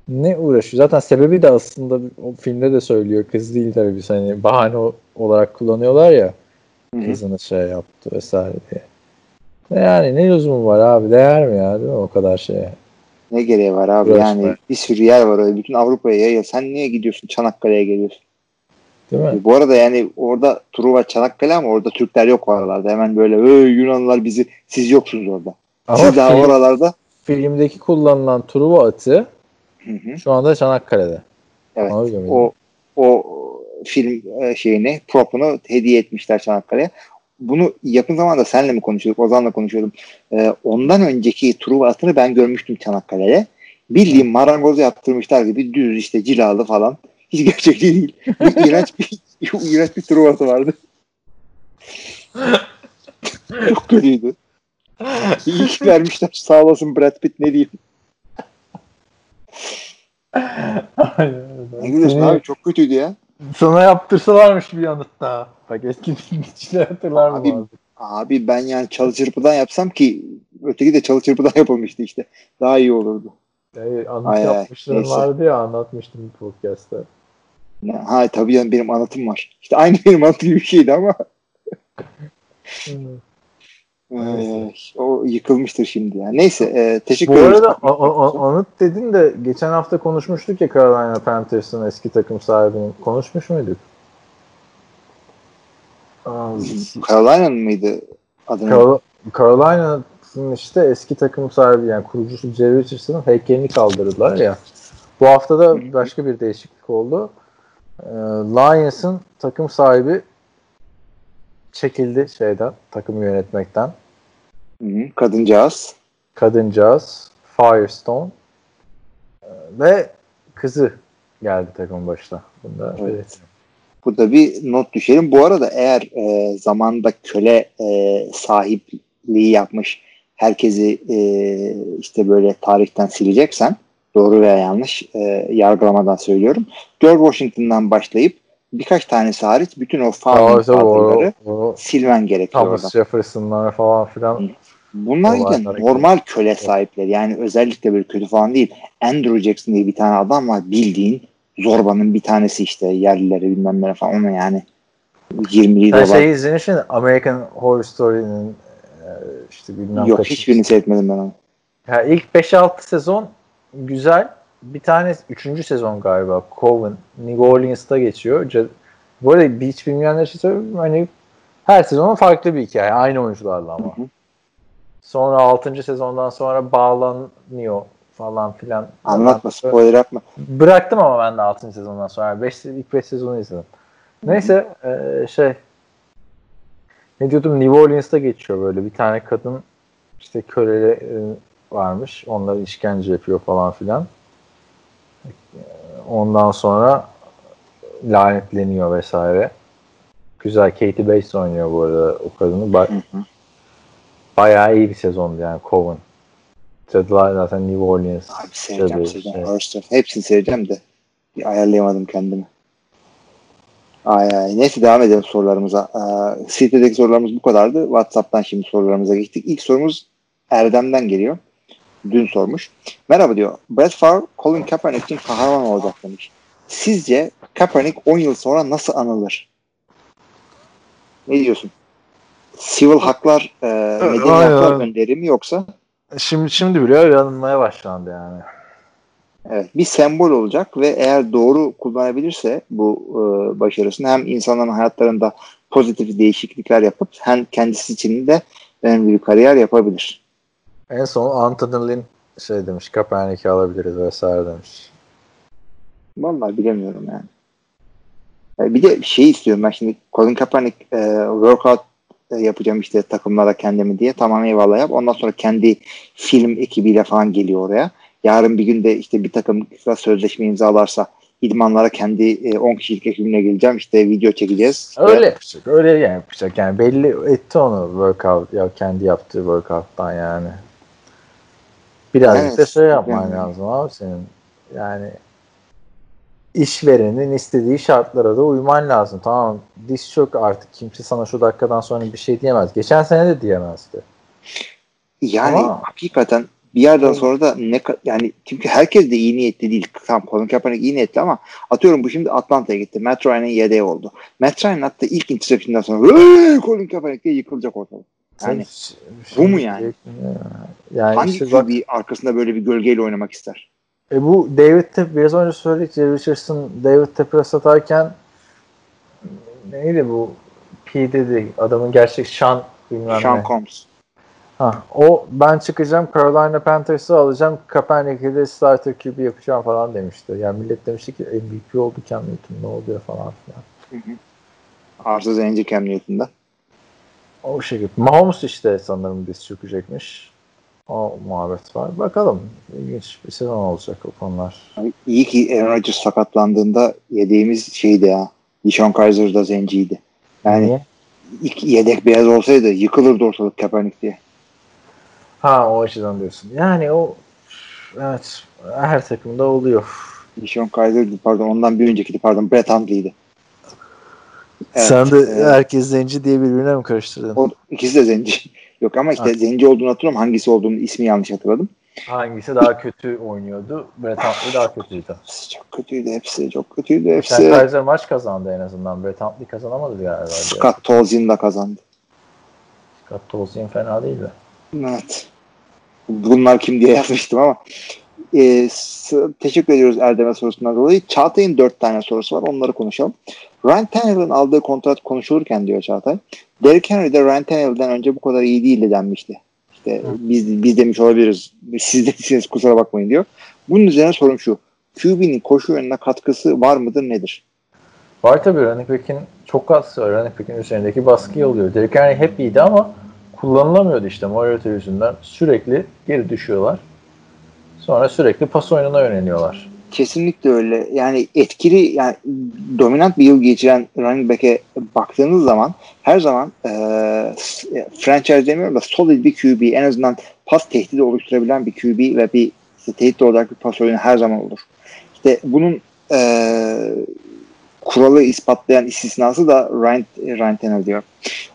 ne uğraşıyor? Zaten sebebi de aslında o filmde de söylüyor. Kız değil tabii biz hani bahane olarak kullanıyorlar ya. Kızını şey yaptı vesaire diye. Yani ne lüzumu var abi? Değer mi ya değil mi o kadar şeye? Ne gereği var abi Uğraşma. yani bir sürü yer var öyle. Bütün Avrupa'ya yayıyor. Sen niye gidiyorsun Çanakkale'ye geliyorsun? Değil mi? Bu arada yani orada Truva Çanakkale ama orada Türkler yok o aralarda. Hemen böyle "Ey, Yunanlılar bizi siz yoksunuz orada. Ama siz daha film- oralarda. filmdeki kullanılan Truva atı Hı hı. şu anda Çanakkale'de. Evet. O o film e, şeyini propunu hediye etmişler Çanakkale'ye. Bunu yakın zamanda senle mi konuşuyorduk? Ozan'la konuşuyordum. Ee, ondan önceki Truva atını ben görmüştüm Çanakkale'de. Bildiğim marangozu yaptırmışlar gibi düz işte cilalı falan. Hiç gerçek değil. Bir iğrenç bir iğrenç bir Truva atı vardı. Çok kötüydü. İyi ki vermişler. Sağ olasın Brad Pitt ne diyeyim. Ne gülüyorsun Seni- abi çok kötüydü ya. Sana yaptırsalarmış bir yanıt daha. Bak eski dinleyiciler hatırlar mı? Abi, abi? Abi ben yani çalı çırpıdan yapsam ki öteki de çalı çırpıdan yapılmıştı işte. Daha iyi olurdu. Ay, ay, yapmışlarım vardı ya anlatmıştım bir podcast'ta. Ya, Ha tabii yani benim anlatım var. İşte aynı benim anlatım gibi bir şeydi ama Ay, o yıkılmıştır şimdi ya. Neyse e, teşekkür Bu ederiz. arada a- a- a- anıt dedin de geçen hafta konuşmuştuk ya Carolina Panthers'ın eski takım sahibinin. Konuşmuş muyduk? Aa, Carolina'nın mıydı adını? Carol- Carolina'nın işte eski takım sahibi yani kurucusu Jerry Richardson'ın heykelini kaldırdılar ya. Bu hafta da başka bir değişiklik oldu. Ee, Lions'ın takım sahibi çekildi şeyden, takımı yönetmekten. Hı hı, kadıncağız. Kadıncağız Firestone Ee, ve kızı geldi takımın başına. Bunda Evet. belirtelim. Burada bir not düşelim. Bu arada eğer e, zamanda köle e, sahipliği yapmış herkesi e, işte böyle tarihten sileceksen doğru veya yanlış e, yargılamadan söylüyorum. George Washington'dan başlayıp birkaç tanesi hariç bütün o father'ları o silmen gerekiyor Thomas. Jefferson'lar falan filan. Bunlar da normal köle sahipleri. Yani özellikle böyle kötü falan değil. Andrew Jackson diye bir tane adam var bildiğin zorbanın bir tanesi işte yerlileri bilmem ne falan ona yani 20'li Sen dolar. şey izlemişsin American Horror Story'nin e, işte bilmem Yok kaç- hiçbirini seyretmedim ben onu. Ya ilk 5-6 sezon güzel. Bir tane 3. sezon galiba Coven New Orleans'ta geçiyor. Bu arada hiç bilmeyenler için söyleyeyim hani her sezonun farklı bir hikaye. Aynı oyuncularla ama. Hı hı. Sonra 6. sezondan sonra bağlanıyor falan filan. Anlatma spoiler yapma. Bıraktım ama ben de 6. sezondan sonra. Beş, ilk 5 sezonu izledim. Neyse e, şey ne diyordum New Orleans'ta geçiyor böyle bir tane kadın işte köleleri varmış. Onları işkence yapıyor falan filan. Ondan sonra lanetleniyor vesaire. Güzel Katie Bates oynuyor bu arada o kadını. Ba- bayağı iyi bir sezondu yani Coven. Cadılar zaten New Orleans. Abi seyredeceğim Cadı, seyredeceğim. şey. Hepsini seyredeceğim de bir ayarlayamadım kendimi. Ay ay. Neyse devam edelim sorularımıza. Ee, sitedeki sorularımız bu kadardı. WhatsApp'tan şimdi sorularımıza geçtik. İlk sorumuz Erdem'den geliyor. Dün sormuş. Merhaba diyor. Brett Favre, Colin Kaepernick için kahraman olacak demiş. Sizce Kaepernick 10 yıl sonra nasıl anılır? Ne diyorsun? sivil haklar e, medeni aynen. haklar gönderi mi yoksa Şimdi şimdi bile öyle anılmaya başlandı yani. evet, bir sembol olacak ve eğer doğru kullanabilirse bu e, başarısını hem insanların hayatlarında pozitif değişiklikler yapıp hem kendisi için de önemli bir kariyer yapabilir. En son Anthony Lynn şey demiş Kaepernick'i alabiliriz vesaire demiş. Vallahi bilemiyorum yani. E, Bir de şey istiyorum ben şimdi Colin Kaepernick e, workout e, yapacağım işte takımlara kendimi diye tamam eyvallah yap. Ondan sonra kendi film ekibiyle falan geliyor oraya. Yarın bir günde işte bir takım kısa sözleşme imzalarsa idmanlara kendi e, 10 kişilik ekibimle geleceğim. işte video çekeceğiz. İşte Öyle yapacak. Öyle yani yapacak. Yani belli etti onu workout ya kendi yaptığı workout'tan yani. Birazcık Evet, da şey yapman yani. lazım abi senin. Yani işverenin istediği şartlara da uyman lazım. Tamam diş çok artık kimse sana şu dakikadan sonra bir şey diyemez. Geçen sene de diyemezdi. Yani Ama- hakikaten bir yerden sonra da ne yani çünkü herkes de iyi niyetli değil. Tamam Colin Kaepernick iyi niyetli ama atıyorum bu şimdi Atlanta'ya gitti. Matt Ryan'ın yedeği oldu. Matt Ryan hatta ilk interception'dan sonra "Hey, Colin Kaepernick diye yıkılacak ortalık. Yani Sen- bu mu yani? Yani Hangi işte bak, arkasında böyle bir gölgeyle oynamak ister? E bu David Tep biraz önce söyledik Richardson David Tep'e satarken neydi bu P dedi adamın gerçek Sean bilmem Sean ne. Combs. Ha, o ben çıkacağım Carolina Panthers'ı alacağım Kaepernick'i de starter QB yapacağım falan demişti. Yani millet demişti ki MVP oldu Cam Newton ne oluyor falan filan. Arsız zenci Cam Newton'da. O şekilde. Mahomes işte sanırım diz çökecekmiş. O muhabbet var. Bakalım. İlginç bir sezon olacak o konular. İyi ki Aaron Rodgers sakatlandığında yediğimiz şeydi ya. Dishon Kaiser da zenciydi. Yani Niye? ilk yedek beyaz olsaydı yıkılırdı ortalık Kaepernick diye. Ha o açıdan diyorsun. Yani o evet her takımda oluyor. Dishon Kaiser'di pardon ondan bir öncekiydi pardon Brett Hundley'di. Evet, Sen de e, herkes zenci diye birbirine mi karıştırdın? o, ikisi de zenci. Yok ama işte Ha. zenci olduğunu hatırlıyorum. Hangisi olduğunu ismi yanlış hatırladım. Hangisi daha kötü oynuyordu? Brett Huntley daha kötüydü. Hepsi çok kötüydü hepsi. Çok kötüydü hepsi. Sen Kaiser maç kazandı en azından. Brett Huntley kazanamadı galiba. Scott Tolzien de kazandı. Scott Tolzien fena değildi. Evet. Bunlar kim diye yazmıştım ama e, s- teşekkür ediyoruz Erdem'e sorusundan dolayı. Çağatay'ın dört tane sorusu var. Onları konuşalım. Ryan Tannehill'in aldığı kontrat konuşulurken diyor Çağatay. Derrick Henry de Ryan Tannehill'den önce bu kadar iyi değildi denmişti. İşte biz, biz demiş olabiliriz. Siz demişsiniz kusura bakmayın diyor. Bunun üzerine sorum şu. QB'nin koşu yönüne katkısı var mıdır nedir? Var tabii running back'in çok katkısı var. Running back'in üzerindeki baskıyı oluyor. Derrick Henry hep iyiydi ama kullanılamıyordu işte Mariota yüzünden. Sürekli geri düşüyorlar. Sonra sürekli pas oyununa yöneliyorlar. Kesinlikle öyle. Yani etkili yani dominant bir yıl geçiren running back'e baktığınız zaman her zaman e, franchise demiyorum da solid bir QB en azından pas tehdidi oluşturabilen bir QB ve bir işte, tehdit olarak bir pas oyunu her zaman olur. İşte bunun e, kuralı ispatlayan istisnası da Ryan, Ryan Tannehill diyor.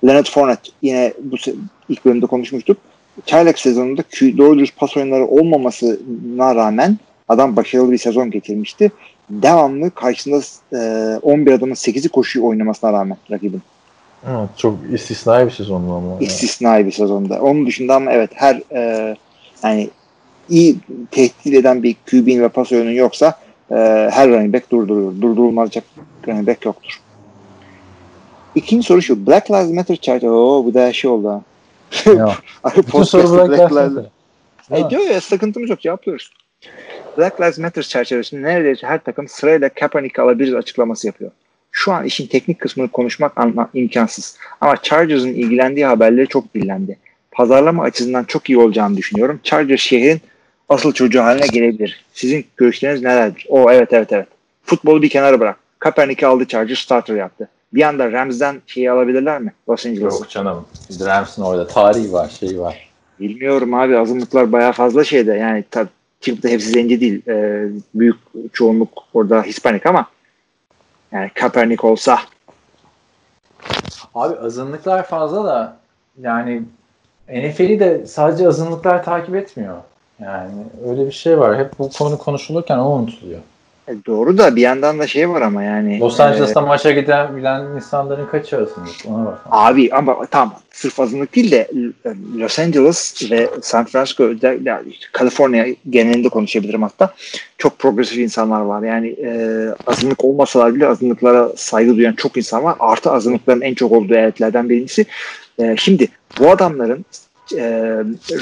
Leonard Fournette yine bu ilk bölümde konuşmuştuk. Çaylak sezonunda doğru dürüst pas oyunları olmamasına rağmen adam başarılı bir sezon geçirmişti. Devamlı karşısında e, 11 adamın 8'i koşuyu oynamasına rağmen rakibin. Evet, çok istisnai bir sezondu ama. İstisnai bir sezonda. Onun dışında ama evet her e, yani iyi tehdit eden bir QB'nin ve pas oyunun yoksa e, her running back durduruyor. Durdurulmayacak running back yoktur. İkinci soru şu. Black Lives Matter charter. Oo bu da şey oldu ha. Ya. Bütün soru Black Lives Lives- Matter. E diyor ya sıkıntımız yok cevaplıyoruz. Black Lives Matter çerçevesinde neredeyse her takım sırayla Kaepernick'i alabiliriz açıklaması yapıyor. Şu an işin teknik kısmını konuşmak anla- imkansız. Ama Chargers'ın ilgilendiği haberleri çok dillendi. Pazarlama açısından çok iyi olacağını düşünüyorum. Chargers şehrin asıl çocuğu haline gelebilir. Sizin görüşleriniz nelerdir? O evet evet evet. Futbolu bir kenara bırak. Kaepernick'i aldı Chargers starter yaptı. Bir anda Rams'den şeyi alabilirler mi? Los Angeles. Yok canım. Rams'ın orada tarihi var, şeyi var. Bilmiyorum abi azınlıklar bayağı fazla şeyde yani tabii da hepsi zenci değil. Ee, büyük çoğunluk orada Hispanik ama yani Kaepernick olsa Abi azınlıklar fazla da yani NFL'i de sadece azınlıklar takip etmiyor. Yani öyle bir şey var. Hep bu konu konuşulurken o unutuluyor. E, doğru da bir yandan da şey var ama yani. Los Angeles'ta e, maça giden bilen insanların kaçı arasında? Ona bak. Abi ama tamam sırf azınlık değil de e, Los Angeles ve San Francisco yani Kaliforniya genelinde konuşabilirim hatta çok progresif insanlar var. Yani e, azınlık olmasalar bile azınlıklara saygı duyan çok insan var. Artı azınlıkların en çok olduğu eyaletlerden birincisi. E, şimdi bu adamların e,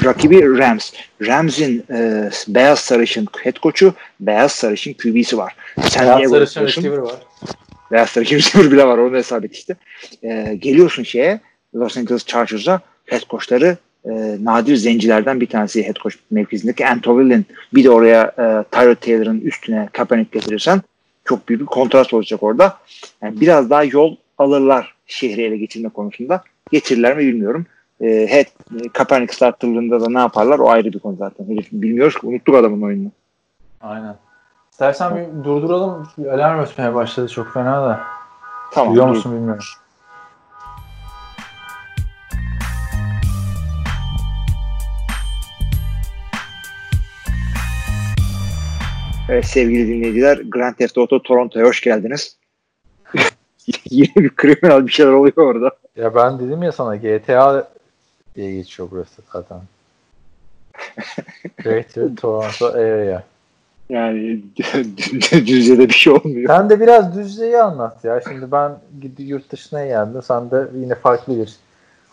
rakibi Rams. Rams'in e, beyaz sarışın head coach'u, beyaz sarışın QB'si var. Sen beyaz sarışın receiver var. Beyaz sarışın receiver bile var. Onu hesap et işte. E, geliyorsun şeye Los Angeles Chargers'a head coach'ları e, nadir zencilerden bir tanesi head coach mevkisindeki Antovil'in bir de oraya e, Tyrod Taylor'ın üstüne Kaepernick getirirsen çok büyük bir kontrast olacak orada. Yani biraz daha yol alırlar şehri ele geçirme konusunda. Getirirler mi bilmiyorum. E, head, Kaepernick starterlığında da ne yaparlar o ayrı bir konu zaten. Bilmiyoruz ki unuttuk adamın oyununu. Aynen. İstersen bir durduralım. Alarm ötmeye başladı çok fena da. Tamam. Duyuyor musun bilmiyorum. Evet, sevgili dinleyiciler Grand Theft Auto Toronto'ya hoş geldiniz. Yine bir kriminal bir şeyler oluyor orada. Ya ben dedim ya sana GTA diye geçiyor burası zaten. Greater Toronto Area. Yani Düzce'de bir şey olmuyor. Sen de biraz Düzce'yi anlat ya. Şimdi ben yurt dışına geldim. Sen de yine farklı bir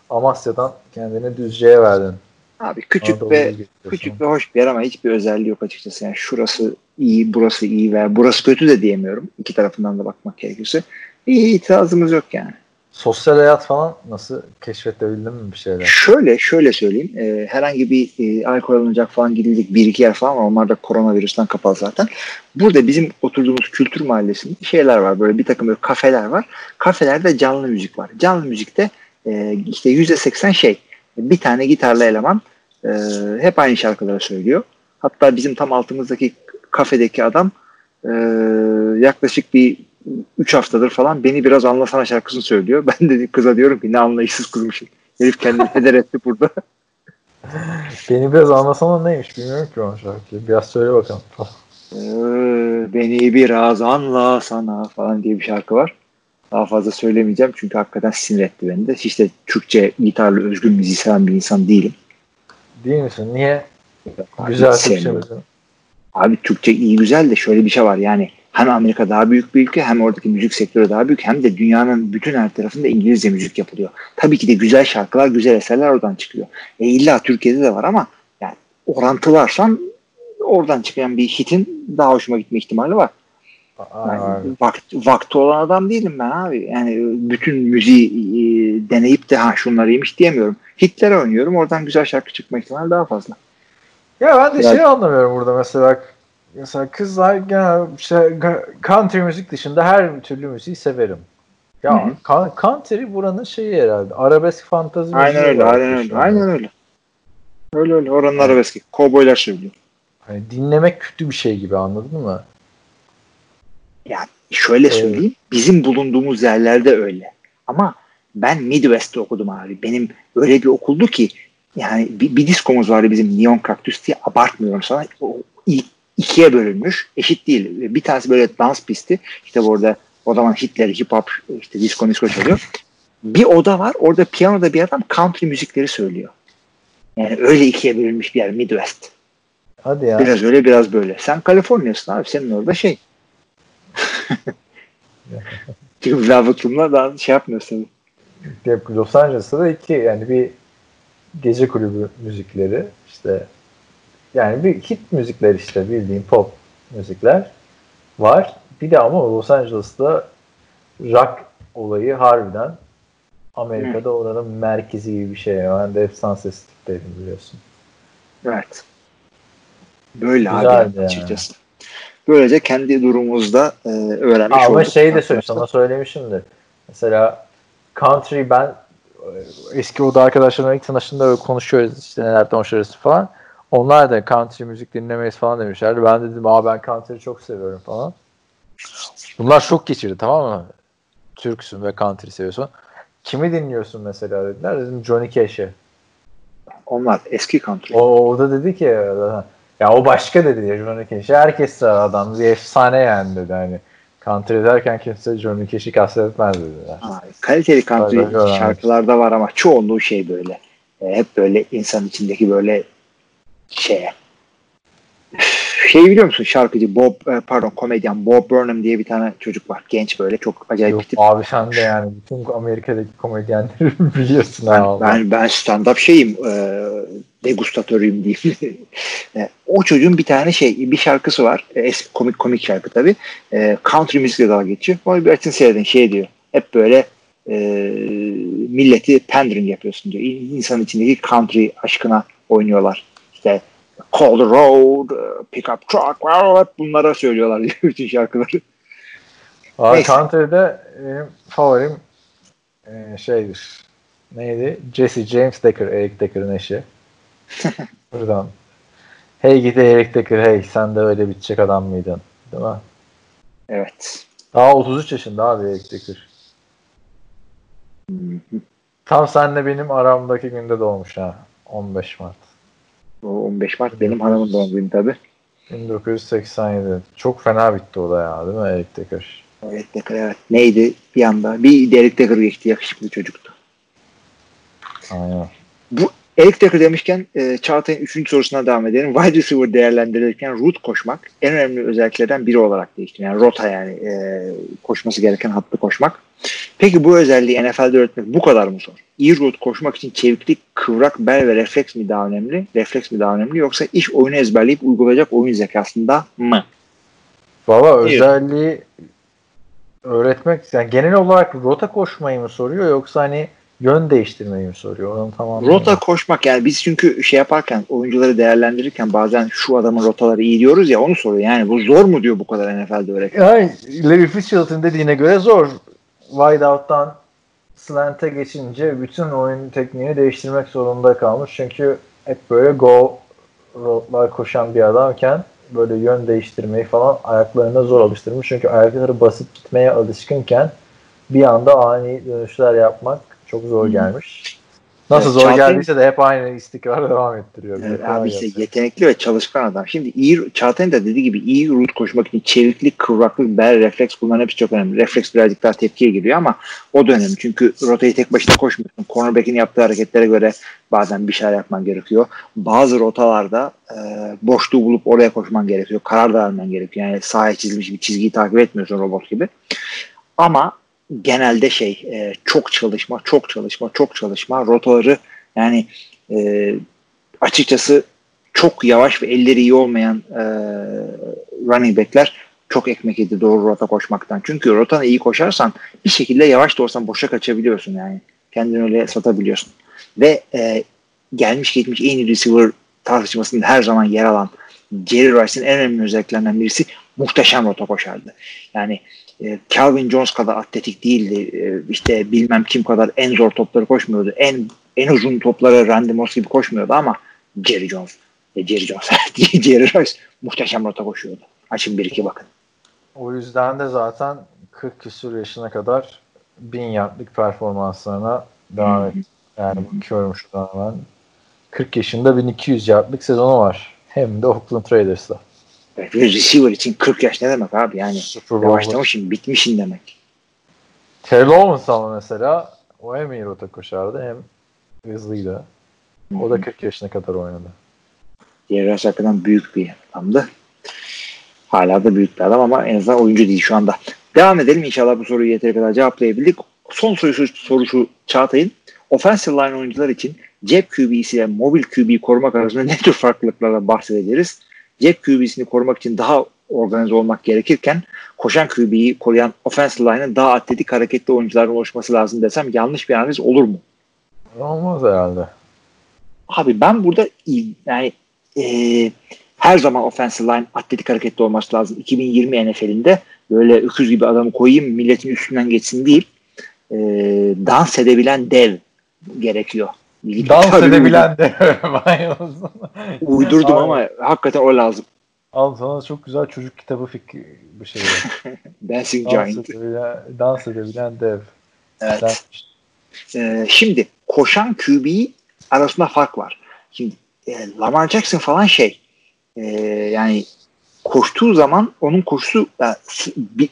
Amasya'dan kendini Düzce'ye verdin. Abi küçük Anadolu ve küçük ve hoş bir yer ama hiçbir özelliği yok açıkçası. Yani şurası iyi, burası iyi ve burası kötü de diyemiyorum. İki tarafından da bakmak gerekirse. İyi itirazımız yok yani. Sosyal hayat falan nasıl keşfedebildin mi bir şeyler? Şöyle şöyle söyleyeyim. E, herhangi bir e, alkol alınacak falan gidildik bir iki yer falan var. Onlar da koronavirüsten kapalı zaten. Burada bizim oturduğumuz kültür mahallesinde şeyler var. Böyle bir takım böyle kafeler var. Kafelerde canlı müzik var. Canlı müzikte e, işte yüzde seksen şey. Bir tane gitarlı eleman e, hep aynı şarkıları söylüyor. Hatta bizim tam altımızdaki kafedeki adam e, yaklaşık bir 3 haftadır falan beni biraz anlasana şarkısını söylüyor. Ben de kıza diyorum ki ne anlayışsız kızmışım. Herif kendini heder etti burada. beni biraz anlasana neymiş bilmiyorum ki o şarkıyı. Biraz söyle bakalım. Ee, beni biraz anla sana falan diye bir şarkı var. Daha fazla söylemeyeceğim çünkü hakikaten sinir etti beni de. Hiç de Türkçe gitarlı özgün müziği seven bir insan değilim. Değil misin? Niye? Abi, Güzel Türkçe Abi Türkçe iyi güzel de şöyle bir şey var yani hem Amerika daha büyük bir ülke hem oradaki müzik sektörü daha büyük hem de dünyanın bütün her tarafında İngilizce müzik yapılıyor. Tabii ki de güzel şarkılar, güzel eserler oradan çıkıyor. E illa Türkiye'de de var ama yani orantılarsan oradan çıkan bir hitin daha hoşuma gitme ihtimali var. Yani vakti, vakti olan adam değilim ben abi. Yani bütün müziği e, deneyip de ha şunları yemiş diyemiyorum. Hitlere oynuyorum. Oradan güzel şarkı çıkma ihtimali daha fazla. Ya ben de Biraz... şey anlamıyorum burada mesela mesela kızlar genel şey, country müzik dışında her türlü müziği severim. Ya Hı-hı. country buranın şeyi herhalde. Arabesk fantazi Aynen öyle, aynen öyle. Aynen öyle. Öyle öyle. Oranın evet. arabeski. Kovboylar söylüyor. Hani dinlemek kötü bir şey gibi anladın mı? Ya şöyle söyleyeyim. Evet. Bizim bulunduğumuz yerlerde öyle. Ama ben Midwest'te okudum abi. Benim öyle bir okuldu ki yani bir, bir diskomuz vardı bizim Neon Cactus diye abartmıyorum sana. O, ilk ikiye bölünmüş. Eşit değil. Bir tanesi böyle dans pisti. İşte burada o zaman Hitler, hip hop, işte disco disco çalıyor. Bir oda var. Orada piyanoda bir adam country müzikleri söylüyor. Yani öyle ikiye bölünmüş bir yer Midwest. Hadi ya. Biraz öyle biraz böyle. Sen Kaliforniya'sın abi. Senin orada şey. Çünkü Velvet'ımla daha şey yapmıyorsun. Los Angeles'ta da iki yani bir gece kulübü müzikleri işte yani bir hit müzikler işte bildiğin pop müzikler var. Bir de ama Los Angeles'ta rock olayı harbiden Amerika'da Hı. oranın merkezi gibi bir şey. Ben de hep Sunset Strip'teydim biliyorsun. Evet. Böyle Güzel abi yani. açıkçası. Böylece kendi durumumuzda e, öğrenmiş Ama olduk. Ama şey de söyleyeyim sana söylemişimdir. Mesela country ben eski oda arkadaşlarımla ilk tanıştığımda öyle konuşuyoruz işte nelerden hoşlanırız falan. Onlar da country müzik dinlemeyiz falan demişlerdi. Ben dedim aa ben country çok seviyorum falan. Bunlar şok geçirdi tamam mı? Türksün ve country seviyorsun. Kimi dinliyorsun mesela dediler. Dedim Johnny Cash'i. Onlar eski country. O, o da dedi ki Ya o başka dedi ya Johnny Cash'i. Herkes sıra adam. Bir efsane yani dedi. Hani country derken kimse Johnny Cash'i kastetmez dediler. Ha, kaliteli country öyle. şarkılarda var ama çoğunluğu şey böyle. E, hep böyle insan içindeki böyle şey. Şey biliyor musun şarkıcı Bob e, pardon komedyen Bob Burnham diye bir tane çocuk var. Genç böyle çok acayip Yok bir tip. abi sen de yani bütün Amerika'daki komedyenleri biliyorsun Ben, ha. ben, ben stand-up şeyim e, degustatörüyüm diyeyim. O çocuğun bir tane şey bir şarkısı var. E, eski komik komik şarkı tabii. E, country müzikle dalga geçiyor. Onu bir açın seyredin şey diyor. Hep böyle e, milleti pandering yapıyorsun diyor. İ- İnsanın içindeki country aşkına oynuyorlar. İşte Call the road, e, pick up truck, hep bunlara söylüyorlar bütün şarkıları. Abi Neyse. country'de benim favorim e, şeydir. Neydi? Jesse James Decker, Eric Decker'ın eşi. Buradan. Hey gidi Eric Decker hey sen de öyle bitecek adam mıydın? Değil mi? Evet. Daha 33 yaşında abi Eric Decker. Tam senle benim aramdaki günde doğmuş ha. 15 Mart. O 15 Mart benim hanımın doğum günü tabii. 1987. Çok fena bitti o da ya değil mi Eric Decker? Evet, Decker, evet. Neydi bir anda? Bir Derek Decker geçti. Yakışıklı çocuktu. Aynen. Eric Decker demişken e, Çağatay'ın 3. sorusuna devam edelim. Wide receiver değerlendirilirken root koşmak en önemli özelliklerden biri olarak değişti. Yani rota yani e, koşması gereken hattı koşmak. Peki bu özelliği NFL'de öğretmek bu kadar mı zor? İyi root koşmak için çeviklik, kıvrak bel ve refleks mi daha önemli? Refleks mi daha önemli yoksa iş oyunu ezberleyip uygulayacak oyun zekasında mı? Valla özelliği öğretmek yani genel olarak rota koşmayı mı soruyor yoksa hani yön değiştirmeyi mi soruyor? Onu tamam. Rota koşmak yani biz çünkü şey yaparken oyuncuları değerlendirirken bazen şu adamın rotaları iyi diyoruz ya onu soruyor. Yani bu zor mu diyor bu kadar NFL'de öğretmek? Yani Larry Fitzgerald'ın dediğine göre zor. Wide out'tan slant'e geçince bütün oyun tekniğini değiştirmek zorunda kalmış. Çünkü hep böyle go road'lar koşan bir adamken böyle yön değiştirmeyi falan ayaklarına zor alıştırmış. Çünkü ayakları basıp gitmeye alışkınken bir anda ani dönüşler yapmak çok zor gelmiş. Nasıl Evet, zor Çağatay- geldiyse de hep aynı istikrar devam ettiriyor. Evet, kolay abi işte gelsin. yetenekli ve çalışkan adam. Şimdi iyi, Çağatay'ın da dediği gibi iyi root koşmak için çeviklik, kıvraklık, bel, refleks bunların hepsi çok önemli. Refleks birazcık daha tepkiye giriyor ama o da önemli. Çünkü rotayı tek başına koşmuyorsun. Cornerback'in yaptığı hareketlere göre bazen bir şeyler yapman gerekiyor. Bazı rotalarda e, boşluğu bulup oraya koşman gerekiyor. Karar da vermen gerekiyor. Yani sahaya çizilmiş bir çizgiyi takip etmiyorsun robot gibi. Ama genelde şey e, çok çalışma, çok çalışma, çok çalışma. Rotaları yani e, açıkçası çok yavaş ve elleri iyi olmayan e, running backler çok ekmek yedi doğru rota koşmaktan. Çünkü rotanı iyi koşarsan bir şekilde yavaş da olsan boşa kaçabiliyorsun yani. Kendini öyle satabiliyorsun. Ve e, gelmiş geçmiş en iyi receiver tartışmasında her zaman yer alan Jerry Rice'in en önemli özelliklerinden birisi muhteşem rota koşardı. Yani e, Calvin Jones kadar atletik değildi. E, işte bilmem kim kadar en zor topları koşmuyordu. En en uzun topları Randy Moss gibi koşmuyordu ama Jerry Jones, e, Jerry Jones, Jerry Rice muhteşem rota koşuyordu. Açın bir iki bakın. O yüzden de zaten 40 küsur yaşına kadar 1000 yardlık performanslarına devam et. Yani bakıyorum şuradan hemen. 40 yaşında 1200 yardlık sezonu var. Hem de Oakland Raiders'la. Ve receiver için 40 yaş ne demek abi? Yani yavaşlamışsın, bitmişsin demek. Terrell Owens ama mesela o hem iyi rota koşardı hem hızlıydı. O da 40 yaşına kadar oynadı. Rice hakikaten büyük bir adamdı. Hala da büyük bir adam ama en azından oyuncu değil şu anda. Devam edelim inşallah bu soruyu yeteri kadar cevaplayabildik. Son sorusu, sorusu Çağatay'ın. Offensive line oyuncular için cep QB'si ile mobil QB'yi korumak arasında ne tür farklılıklardan bahsederiz? Cep QB'sini korumak için daha organize olmak gerekirken koşan QB'yi koruyan offensive line'ın daha atletik hareketli oyuncuların oluşması lazım desem yanlış bir analiz olur mu? Olmaz herhalde. Abi ben burada yani e, her zaman offensive line atletik hareketli olması lazım. 2020 NFL'inde böyle öküz gibi adamı koyayım milletin üstünden geçsin değil. E, dans edebilen dev gerekiyor. Dans tabii edebilen de. Uydurdum Abi, ama hakikaten o lazım. Al sana çok güzel çocuk kitabı fikri bir şey. Dancing dans, Giant. edebilen, dans edebilen dev. Evet. Ee, şimdi koşan QB arasında fark var. Şimdi e, Lamar Jackson falan şey e, yani koştuğu zaman onun koşusu yani,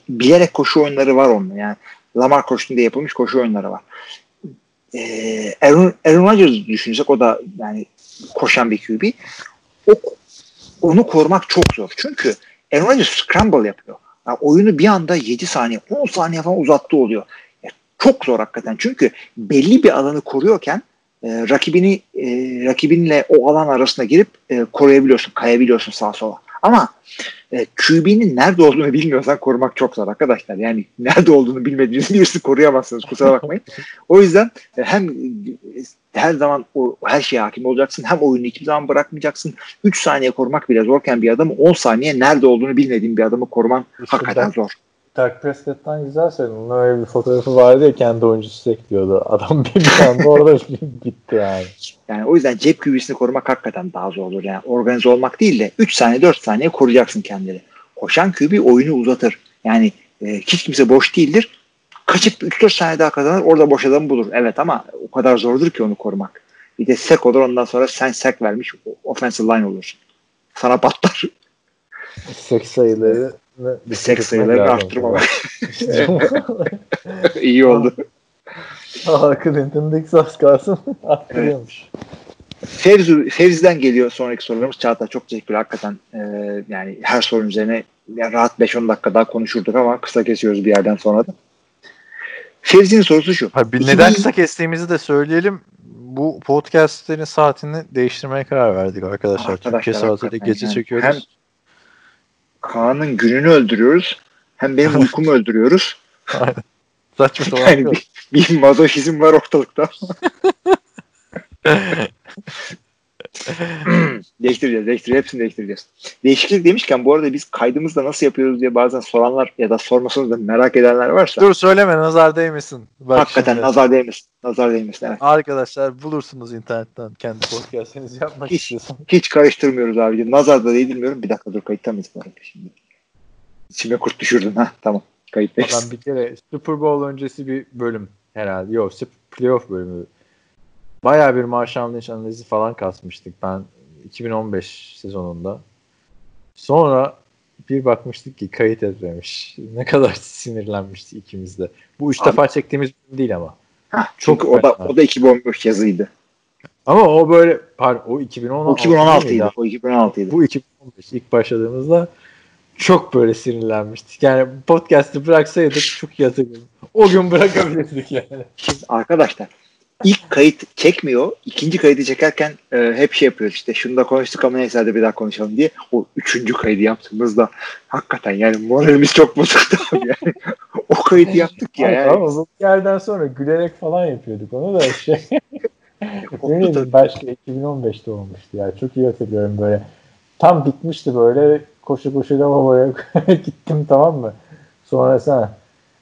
bilerek koşu oyunları var onun. Yani Lamar koştuğunda yapılmış koşu oyunları var. E, Aaron, Aaron Rodgers düşünsek o da yani koşan bir QB. O, onu korumak çok zor. Çünkü Aaron Rodgers scramble yapıyor. Yani oyunu bir anda 7 saniye 10 saniye falan uzattı oluyor. Yani çok zor hakikaten. Çünkü belli bir alanı koruyorken e, rakibini e, rakibinle o alan arasına girip e, koruyabiliyorsun, kayabiliyorsun sağa sola. Ama e, QB'nin nerede olduğunu bilmiyorsan korumak çok zor arkadaşlar. Yani nerede olduğunu bilmediğiniz birisi koruyamazsınız kusura bakmayın. O yüzden e, hem her zaman o, her şeye hakim olacaksın hem oyunu hiçbir zaman bırakmayacaksın. 3 saniye korumak bile zorken bir adamı 10 saniye nerede olduğunu bilmediğin bir adamı koruman hakikaten zor. Dak Prescott'tan güzel söyledin. Onun öyle bir fotoğrafı vardı ya kendi oyuncusu ekliyordu. Adam bir, anda orada bitti yani. Yani o yüzden cep QB'sini korumak hakikaten daha zor olur. Yani organize olmak değil de 3 saniye 4 saniye koruyacaksın kendini. Koşan QB oyunu uzatır. Yani e, hiç kimse boş değildir. Kaçıp 3-4 saniye daha kazanır orada boş adamı bulur. Evet ama o kadar zordur ki onu korumak. Bir de sek olur ondan sonra sen sek vermiş offensive line olursun. Sana patlar. Sek sayıları bir seks sayılarını arttırmamak. İyi oldu. Aa, Clinton Dix az kalsın arttırıyormuş. Fevzi, Fevzi'den geliyor sonraki sorularımız. Çağatay çok teşekkür Hakikaten e, yani her sorun üzerine yani rahat 5-10 dakika daha konuşurduk ama kısa kesiyoruz bir yerden sonra da. Fevzi'nin sorusu şu. Ha, bir neden kısa kestiğimizi de söyleyelim. Bu podcastlerin saatini değiştirmeye karar verdik arkadaşlar. arkadaşlar Türkiye saatiyle gece yani. çekiyoruz. Hem Kaan'ın gününü öldürüyoruz. Hem benim uykumu öldürüyoruz. Saçma yani bir, bir mazoşizm var ortalıkta. değiştireceğiz, değiştireceğiz. Hepsini değiştireceğiz. Değişiklik demişken bu arada biz kaydımızda nasıl yapıyoruz diye bazen soranlar ya da sormasanız da merak edenler varsa. Dur söyleme nazar değmesin. Bak Hakikaten şimdi. nazar değmesin. Nazar değmesin. Evet. Arkadaşlar bulursunuz internetten kendi podcastinizi yapmak hiç, istiyorsanız. Hiç karıştırmıyoruz abi. Nazar da değdirmiyorum. Bir dakika dur kayıtta mıyız şimdi? İçime kurt düşürdün. ha tamam. Kayıttayız. Ben bir kere Super Bowl öncesi bir bölüm herhalde. Yok playoff bölümü Baya bir Marshall Lynch analizi falan kasmıştık ben 2015 sezonunda. Sonra bir bakmıştık ki kayıt etmemiş. Ne kadar sinirlenmişti ikimiz de. Bu üç Abi, defa çektiğimiz değil ama. Heh, çok o da, o da 2015 yazıydı. Ama o böyle pardon, o 2016 o 2016 idi. O 2016 idi. Bu 2015 ilk başladığımızda çok böyle sinirlenmiştik. Yani podcast'ı bıraksaydık çok iyi hatırlıyorum. O gün bırakabilirdik yani. Şimdi arkadaşlar ilk kayıt çekmiyor. İkinci kaydı çekerken e, hep şey yapıyoruz işte şunu da konuştuk ama neyse hadi bir daha konuşalım diye. O üçüncü kaydı yaptığımızda hakikaten yani moralimiz çok bozuktu abi yani. o kaydı yaptık ya. Yani. Ama bu yerden sonra gülerek falan yapıyorduk onu da şey. Öyleydi başka 2015'te olmuştu ya. Çok iyi hatırlıyorum böyle. Tam bitmişti böyle koşu koşu lavaboya gittim tamam mı? Sonra sen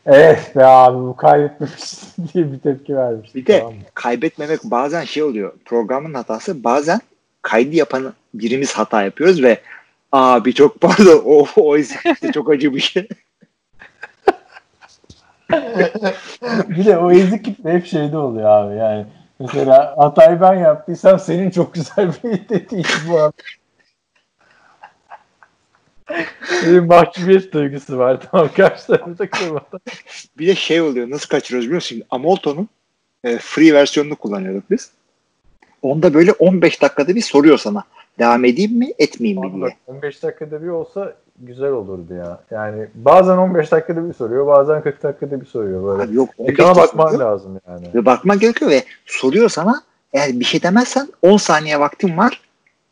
Evet be abi bu kaybetmemişsin diye bir tepki vermiş. Bir de tamam kaybetmemek bazen şey oluyor. Programın hatası bazen kaydı yapan birimiz hata yapıyoruz ve abi çok pardon o, o işte çok acı bir şey. bir de o ezik kitle hep şeyde oluyor abi yani. Mesela hatayı ben yaptıysam senin çok güzel bir dediğin bu. Bir mahcubiyet duygusu var tamam karşı tarafta kırmadan. Bir de şey oluyor nasıl kaçırıyoruz biliyor musun? Şimdi Amolto'nun e, free versiyonunu kullanıyorduk biz. Onda böyle 15 dakikada bir soruyor sana. Devam edeyim mi etmeyeyim mi diye. 15 dakikada bir olsa güzel olurdu ya. Yani bazen 15 dakikada bir soruyor bazen 40 dakikada bir soruyor böyle. Abi yok, Ekrana bakman soruyor. lazım yani. Ve bakman gerekiyor ve soruyor sana eğer bir şey demezsen 10 saniye vaktin var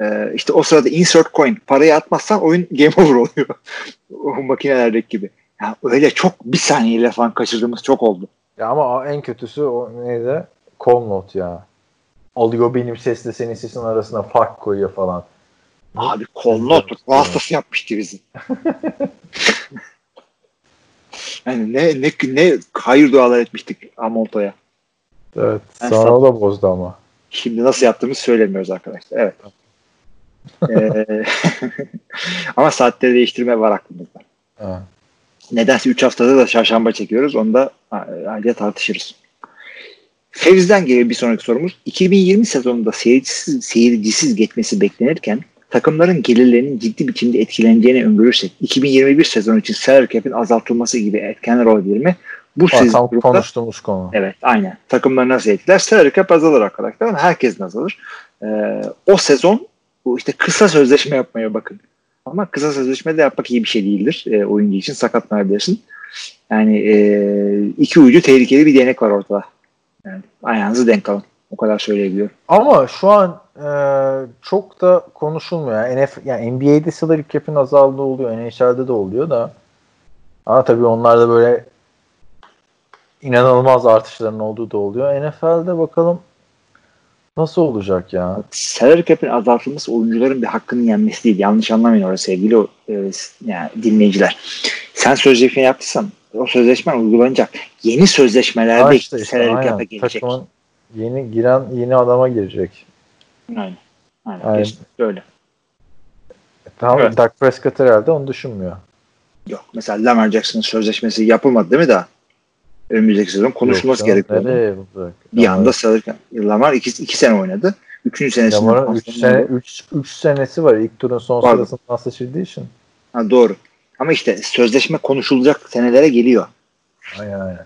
ee, işte o sırada insert coin parayı atmazsan oyun game over oluyor. o makinelerdeki gibi. Yani öyle çok bir saniyeyle falan kaçırdığımız çok oldu. Ya ama en kötüsü o neydi? Call note ya. Alıyor benim sesle senin sesin arasında fark koyuyor falan. Abi call note hastası yapmıştı bizi. yani ne ne ne hayır dualar etmiştik Amolto'ya. Evet. Yani sonra o da bozdu ama. Şimdi nasıl yaptığımızı söylemiyoruz arkadaşlar. Evet. Ee, ama saatleri değiştirme var aklımızda. Ha. Nedense 3 haftada da çarşamba çekiyoruz. Onu da ayrıca tartışırız. Fevzi'den geliyor bir sonraki sorumuz. 2020 sezonunda seyircisiz, seyircisiz geçmesi beklenirken takımların gelirlerinin ciddi biçimde etkileneceğini öngörürsek 2021 sezonu için salary cap'in azaltılması gibi etkenler olabilir mi? Bu Tam sezon grupta- konuştuğumuz konu. Evet aynen. Takımları nasıl etkiler? Salary cap azalır arkadaşlar ama herkes azalır. Ee, o sezon bu işte kısa sözleşme yapmaya bakın. Ama kısa sözleşme de yapmak iyi bir şey değildir. E, oyuncu için sakatlanabilirsin. Yani e, iki ucu tehlikeli bir değnek var ortada. Yani ayağınızı denk alın. O kadar söyleyebiliyorum. Ama şu an e, çok da konuşulmuyor. Yani, NF, yani NBA'de salary cap'in azaldığı oluyor. NHL'de de oluyor da. Ama tabii onlarda böyle inanılmaz artışların olduğu da oluyor. NFL'de bakalım nasıl olacak ya? Salary cap'in azaltılması oyuncuların bir hakkının yenmesi değil. Yanlış anlamayın orada sevgili e, yani dinleyiciler. Sen sözleşme yaptıysan o sözleşmen uygulanacak. Yeni sözleşmelerde Ha işte, işte, salary cap'e gelecek. Takımın yeni giren yeni adama girecek. Aynen. Aynen. Aynen. Kesinlikle öyle. Tamam Evet. Dak Prescott herhalde onu düşünmüyor. Yok. Mesela Lamar Jackson'ın sözleşmesi yapılmadı değil mi daha? Önümüzdeki sezon konuşulması Yok gerekiyordu. nereye? Bir anda salırken. Lamar iki, iki sene oynadı. Üçüncü senesinde. Lamar'ın 3 sene 3 3 senesi var ilk turun son Pardon. sırasından seçildiği için. Ha, doğru. Ama işte sözleşme konuşulacak senelere geliyor. Aynen aynen.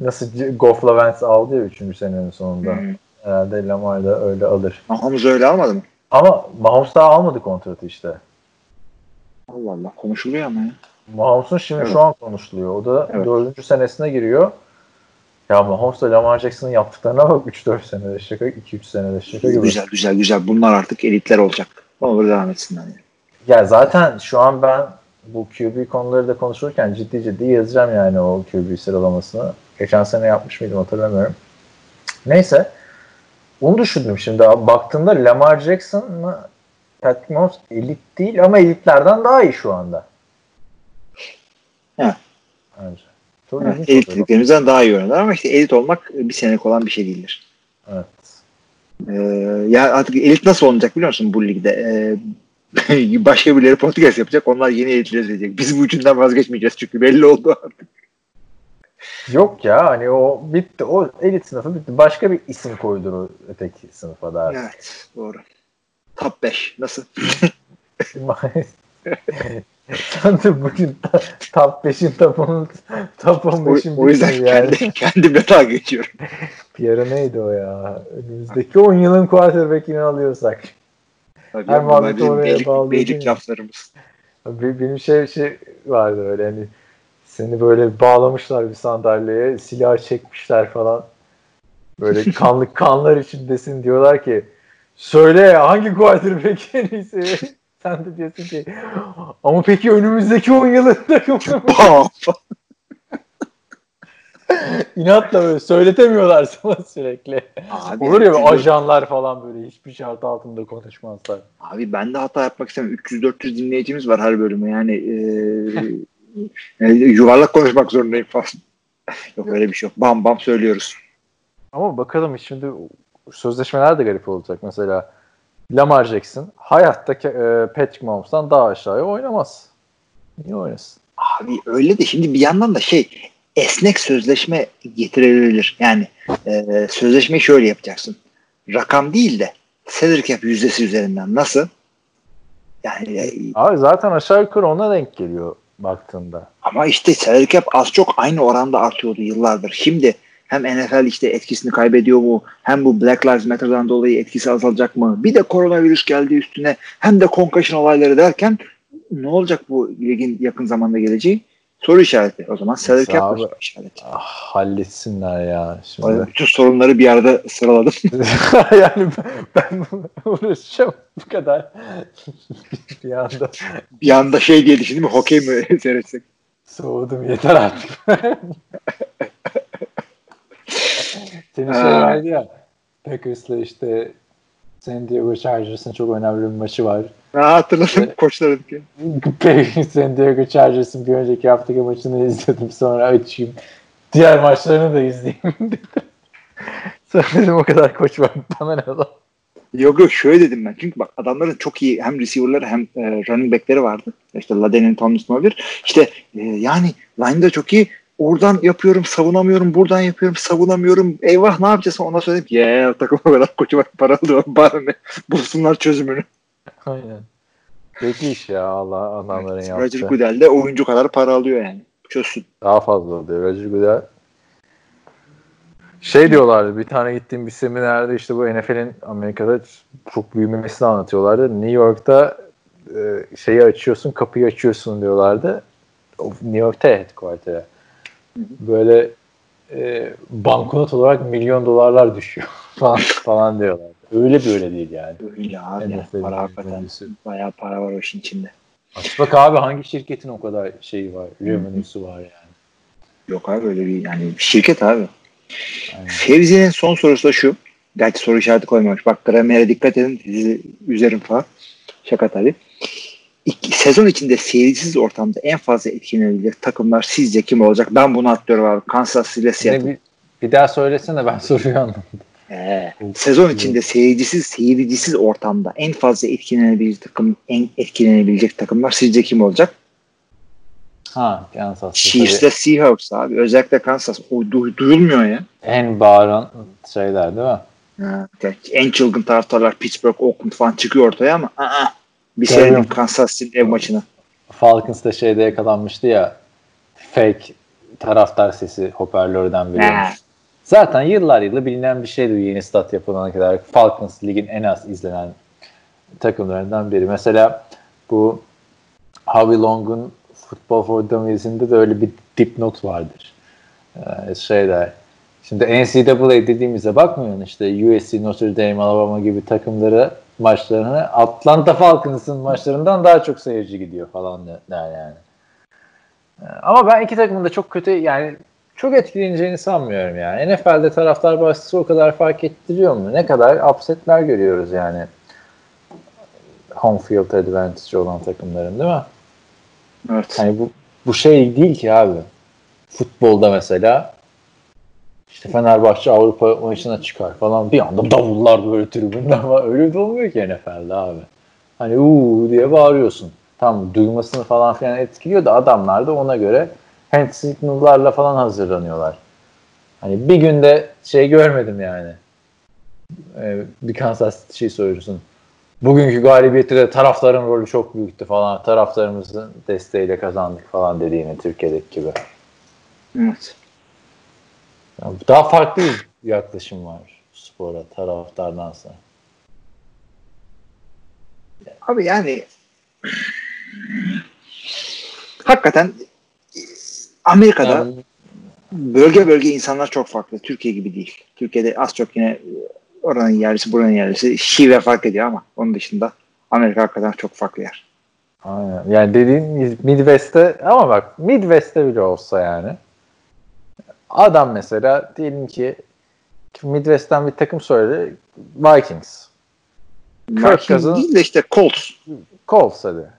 Nasıl Goff'la Wentz aldı ya 3. senenin sonunda. Hmm. Herhalde Lamar da öyle alır. Mahomes öyle almadı mı? Ama Mahomes daha almadı kontratı işte. Allah Allah konuşuluyor ama ya. Mahomes'un şimdi Evet. şu an konuşuluyor. O da Evet. dördüncü senesine giriyor. Ya Mahomes da Lamar Jackson'ın yaptıklarına bak 3-4 senede şaka, 2-3 senede şaka gibi. Güzel güzel güzel. Bunlar artık elitler olacak. Ne olur devam etsinler. Yani. Ya zaten şu an ben bu QB konuları da konuşurken ciddi ciddi yazacağım yani o QB sıralamasını. Geçen sene yapmış mıydım hatırlamıyorum. Neyse. Onu düşündüm şimdi. Abi Baktığımda Lamar Jackson mı Patrick Mahomes elit değil ama elitlerden daha iyi şu anda. Evet. Bence. Çok ilginç oluyor. elitliklerimizden daha iyi oynadılar ama işte elit olmak bir senelik olan bir şey değildir. Evet. Ee, ya artık elit nasıl olacak biliyor musun bu ligde? Ee, başka birileri podcast yapacak. Onlar yeni elitleri diyecek. Biz bu üçünden vazgeçmeyeceğiz çünkü belli oldu artık. Yok ya hani o bitti. O elit sınıfı bitti. Başka bir isim koydur o öteki sınıfa da. artık. Evet doğru. Top 5 nasıl? De bugün top 5'in topunu top O, 15'in o yüzden kendi, kendimle dalga geçiyorum. Ara neydi o ya? Önümüzdeki 10 yılın quarterback'ini alıyorsak. Tabii Her bizim oraya beylik, bağlıyor beylik laflarımız. Be- Benim şey şey vardı öyle hani seni böyle bağlamışlar bir sandalyeye silah çekmişler falan. Böyle kanlı kanlar içindesin diyorlar ki söyle hangi quarterback en iyisi? Sen de diyorsun ki ama peki önümüzdeki 10 yılın takımı Bam! inatla böyle söyletemiyorlar sana sürekli. Abi, Olur ya böyle ajanlar falan böyle hiçbir şart altında konuşmazlar. Abi ben de hata yapmak istemem. 300-400 dinleyicimiz var her bölüme. Yani, e, yani yuvarlak konuşmak zorundayım falan. yok öyle bir şey yok. Bam bam söylüyoruz. Ama bakalım şimdi sözleşmeler de garip olacak. Mesela Lamar Jackson hayatta e, Patrick Mahomes'tan daha aşağıya oynamaz. Niye oynasın? Abi öyle de şimdi bir yandan da şey esnek sözleşme getirilebilir. Yani e, sözleşmeyi şöyle yapacaksın. Rakam değil de salary cap yüzdesi üzerinden. Nasıl? Yani e, Abi zaten aşağı yukarı ona denk geliyor baktığında. ama işte salary cap az çok aynı oranda artıyordu yıllardır. Şimdi hem NFL işte etkisini kaybediyor mu? Hem bu Black Lives Matter'dan dolayı etkisi azalacak mı? Bir de koronavirüs geldi üstüne. Hem de concussion olayları derken ne olacak bu ligin yakın zamanda geleceği? Soru işareti. O zaman salary cap soru işareti. Ah, halletsinler ya. Şimdi. bütün sorunları bir arada sıraladım. yani ben uğraşacağım bu kadar. bir anda bir anda şey diye düşündüm. Hokey mi seyretsek? soğudum yeter artık. Senin şey vardı ya Packers'la işte San Diego Chargers'ın çok önemli bir maçı var. Ha, hatırladım koçların ki. San Diego Chargers'ın bir önceki haftaki maçını izledim. Sonra açayım. Diğer maçlarını da izleyeyim dedim. Sonra dedim o kadar koç var. Bana ne lan? Yok yok şöyle dedim ben. Çünkü bak adamların çok iyi hem receiver'ları hem e, running back'leri vardı. İşte Laden'in Tomlinson bir. İşte e, yani line'da çok iyi. Oradan yapıyorum savunamıyorum. Buradan yapıyorum savunamıyorum. Eyvah ne yapacağız? Ondan sonra dedim ya takım o kadar koçu var para alıyor. Bana ne? Bulsunlar çözümünü. Aynen. Peki iş ya Allah adamların Evet, yaptığı. Roger Goodell de oyuncu kadar para alıyor yani. Çözsün. Daha fazla oluyor. Roger Goodell. Şey diyorlardı bir tane gittiğim bir seminerde işte bu NFL'in Amerika'da çok büyümesini anlatıyorlardı. New York'ta e, şeyi açıyorsun kapıyı açıyorsun diyorlardı. New York'ta headquarter'a. Böyle e, banknot olarak milyon dolarlar düşüyor falan, falan diyorlar. Öyle böyle değil yani. Öyle abi. NFL'in Para hakikaten. Bayağı para var o işin içinde. Aç bak abi hangi şirketin o kadar şeyi var, revenue'su var yani. Yok abi öyle bir yani şirket abi. Aynen. Fevzi'nin son sorusu da şu. Gerçi soru işareti koymamış. Bak gramere dikkat edin. Sizi üzerim falan. Şaka tabii. İki, sezon içinde seyircisiz ortamda en fazla etkilenebilecek takımlar sizce kim olacak? Ben bunu atlıyorum abi. Kansas ile Seattle. bir, bir daha söylesene ben soruyu anlamadım. Ee, sezon içinde seyircisiz seyircisiz ortamda en fazla etkilenebilecek takım en etkilenebilecek takımlar sizce kim olacak? Ha Kansas City. Chiefs ile Seahawks abi. Özellikle Kansas. O du- duyulmuyor ya. En bağıran şeyler değil mi? Ha, en çılgın taraftarlar Pittsburgh, Oakland falan çıkıyor ortaya ama aa, bir seyredin Kansas City ev maçını. Falcons'ta şeyde yakalanmıştı ya fake taraftar sesi hoparlörden veriyormuş. Zaten yıllar yılı bilinen bir şeydi yeni stat yapılana kadar. Falcons ligin en az izlenen takımlarından biri. Mesela bu Howie Long'un Football for Dummies'inde de öyle bir dipnot vardır. Ee, şeyler. Şimdi NCAA dediğimize bakmıyorsun işte USC, Notre Dame, Alabama gibi takımları maçlarına Atlanta Falcons'ın maçlarından daha çok seyirci gidiyor falan der yani. Ee, Ama ben iki takımın da çok kötü yani çok etkileneceğini sanmıyorum yani. NFL'de taraftar baskısı o kadar fark ettiriyor mu? Ne kadar upsetler görüyoruz yani. Home field advantage olan takımların değil mi? Evet. Hani bu bu şey değil ki abi. Futbolda mesela işte Fenerbahçe Avrupa maçına çıkar falan bir anda davullar böyle tribünler var. Öyle de olmuyor ki NFL'de abi. Hani uuu diye bağırıyorsun. Tam duymasını falan filan etkiliyor da adamlar da ona göre hand signal'larla falan hazırlanıyorlar. Hani bir günde şey görmedim yani. Ee, bir Kansas şey soruyorsun. Bugünkü galibiyette de taraftarın rolü çok büyüktü falan. Taraftarımızın desteğiyle kazandık falan dediğini Türkiye'deki gibi. evet. Yani daha farklı bir yaklaşım var spora taraftardansa. Abi yani hakikaten Amerika'da Yani, bölge bölge insanlar çok farklı. Türkiye gibi değil. Türkiye'de az çok yine oranın yerlisi buranın yerlisi şive fark ediyor ama onun dışında Amerika hakikaten çok farklı yer. aynen. Yani dediğin Midwest'te ama bak Midwest'te bile olsa yani adam mesela diyelim ki Midwest'ten bir takım söyledi Vikings. Kirk Cousins- değil de işte Colts. Colts hadi.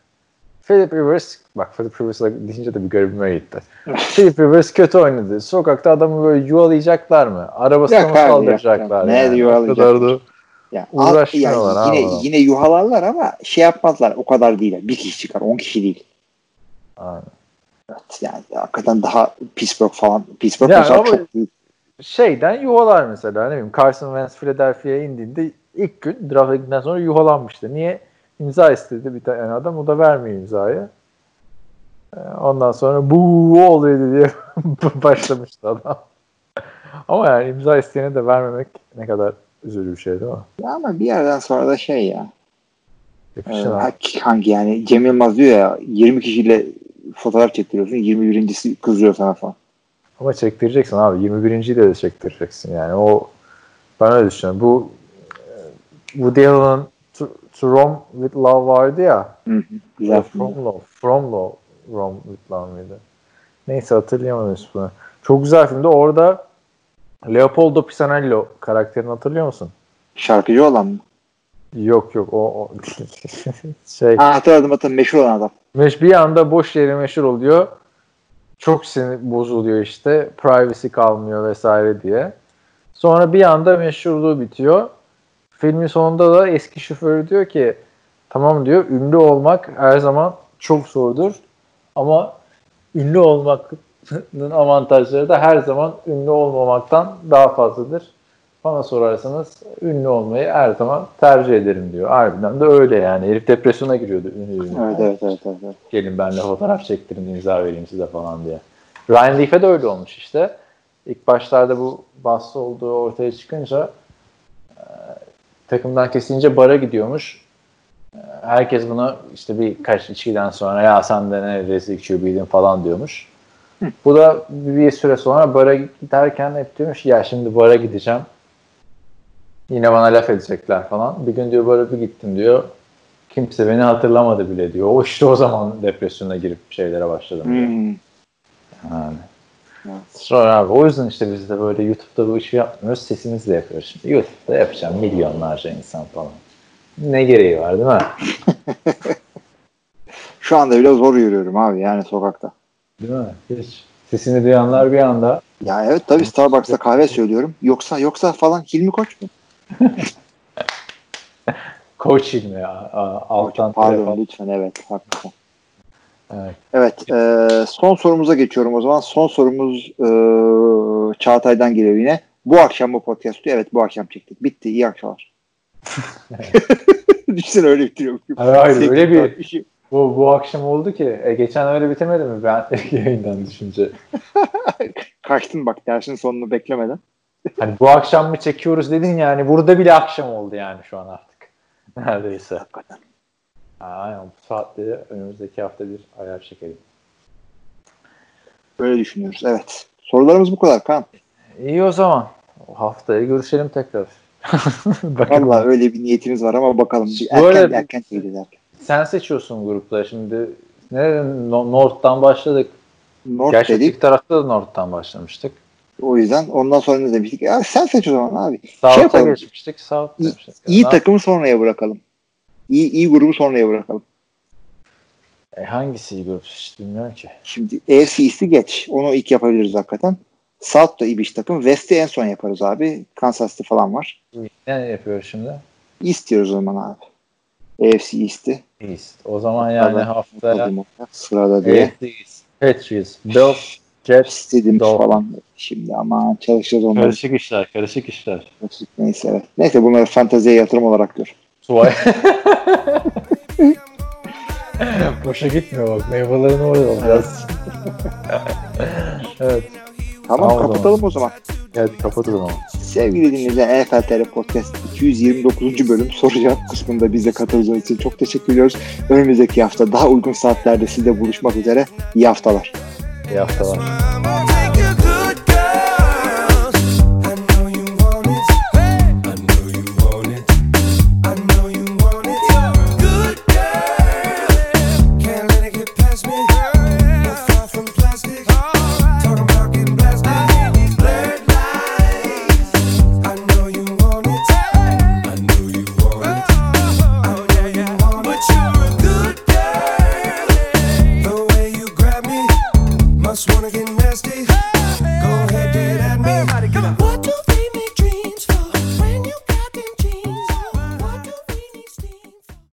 Philip Rivers, bak Philip Rivers deyince de bir garibime gitti. Philip Rivers kötü oynadı. Sokakta adamı böyle yuvalayacaklar mı? Arabasına mı saldıracaklar? Ne yani? Yuvalayacaklar? Ya, al- Uğraşmıyorlar yani yine, abi. yine yuhalarlar ama şey yapmazlar. O kadar değil. Bir kişi çıkar. On kişi değil. Aynen. Evet, yani hakikaten daha Pittsburgh falan. Pittsburgh Yani mesela çok büyük. şeyden yuvalar mesela ne bileyim Carson Wentz Philadelphia'ya indiğinde ilk gün draft edildikten sonra yuvalanmıştı. Niye? İmza istedi bir tane adam o da vermiyor imzayı. Ee, Ondan sonra bu oluyor diye başlamıştı adam. Ama yani imza isteyene de vermemek ne kadar üzücü bir şey değil mi? Ya ama bir yerden sonra da şey ya. e, abi. hangi yani Cem Yılmaz diyor ya 20 kişiyle fotoğraf çektiriyorsun 21.si kızıyor sana falan. Ama çektireceksin abi. 21. de de çektireceksin yani. O ben öyle düşünüyorum. Bu e, Woody Allen'ın To, To Rome with Love vardı ya. Hı hı. Güzel. From Love. From Love. Rome with Love mıydı? Neyse hatırlayamadım ismini. Çok güzel filmdi. Orada Leopoldo Pisanello karakterini hatırlıyor musun? Şarkıcı olan mı? Yok yok o, o şey Ha, hatırladım hatırladım meşhur olan adam. Meş bir anda boş yere meşhur oluyor. Çok sinir bozuluyor işte. Privacy kalmıyor vesaire diye. Sonra bir anda meşhurluğu bitiyor. Filmin sonunda da eski şoförü diyor ki tamam diyor ünlü olmak her zaman çok zordur. Ama ünlü olmanın avantajları da her zaman ünlü olmamaktan daha fazladır bana sorarsanız ünlü olmayı her zaman tercih ederim diyor. Harbiden de öyle yani. Herif depresyona giriyordu ünlü ünlü. Evet evet evet. evet, evet. Gelin benimle fotoğraf çektirin imza vereyim size falan diye. Ryan Leaf'e de öyle olmuş işte. İlk başlarda bu bahsi olduğu ortaya çıkınca e, takımdan kesince bara gidiyormuş. E, herkes buna işte birkaç içkiden sonra ya sen de ne rezil QB'din falan diyormuş. Bu da bir süre sonra bara giderken hep diyormuş ya şimdi bara gideceğim. Yine bana laf edecekler falan. Bir gün diyor böyle bir gittim diyor. Kimse beni hatırlamadı bile diyor. O işte o zaman depresyona girip şeylere başladım. diyor. Hmm. Yani. Evet. Sonra abi o yüzden işte biz de böyle YouTube'da bu işi yapmıyoruz. Sesimizle yapıyoruz. Şimdi YouTube'da yapacağım milyonlarca insan falan. Ne gereği var değil mi? Şu anda bile zor yürüyorum abi yani sokakta. Değil mi? Hiç. Sesini duyanlar bir anda Ya evet tabii Starbucks'ta kahve söylüyorum. Yoksa yoksa falan Hilmi Koç mu? Koç ilmi ya. a- Alttan Pardon telefon. lütfen evet haklısın. Evet. Evet e, son sorumuza geçiyorum o zaman. Son sorumuz e, Çağatay'dan geliyor yine. Bu akşam bu podcast'ı evet bu akşam çektik. Bitti iyi akşamlar. Düşünsene öyle bitiriyor. Hayır, hayır, öyle bir- işi. Bu, bu akşam oldu ki. E, geçen öyle bitemedi mi ben yayından düşünce? Kaçtın bak dersin sonunu beklemeden. Hani bu akşam mı çekiyoruz dedin yani burada bile akşam oldu yani şu an artık. Neredeyse. Hakikaten. Aynen bu saatte önümüzdeki hafta bir ayar çekelim. Böyle düşünüyoruz. Evet. Sorularımız bu kadar Kaan. İyi o zaman. Haftaya görüşelim tekrar. Valla öyle bir niyetimiz var ama bakalım. Bir Böyle erken erken erken. Sen seçiyorsun grupları. Şimdi nereden? No- North'tan başladık. North Gerçi dedik. tarafta da North'tan başlamıştık. O yüzden ondan sonra ne demiştik? Ya sen seç o zaman abi. South'a yapalım. geçmiştik. South İyi, demiştik. iyi takımı sonraya bırakalım. İyi, iyi grubu sonraya bırakalım. E, hangisi iyi grup? Hiç bilmiyorum ki. Şimdi AFC East'i geç. Onu ilk yapabiliriz hakikaten. South da iyi bir takım. West'i en son yaparız abi. Kansas City falan var. Ne yapıyor şimdi? East diyoruz o zaman abi. AFC East'i. East. O zaman yani haftaya Sırada diye. AFC East. Patriots, Bills, Jets. İstedim Dolphins. falan. Şimdi ama çalışacağız onları. Karışık işler, karışık işler. Neyse evet. Neyse bunları fanteziye yatırım olarak gör. Suay. Boşa gitmiyor bak. Meyvelerini oraya alacağız. evet. Tamam, Tamam o kapatalım o zaman. Evet kapatalım ama. Sevgili dinleyiciler NFL TR Podcast 229. bölüm soru cevap kısmında bize katıldığınız için çok teşekkür ediyoruz. Önümüzdeki hafta daha uygun saatlerde sizle buluşmak üzere. İyi haftalar. İyi haftalar.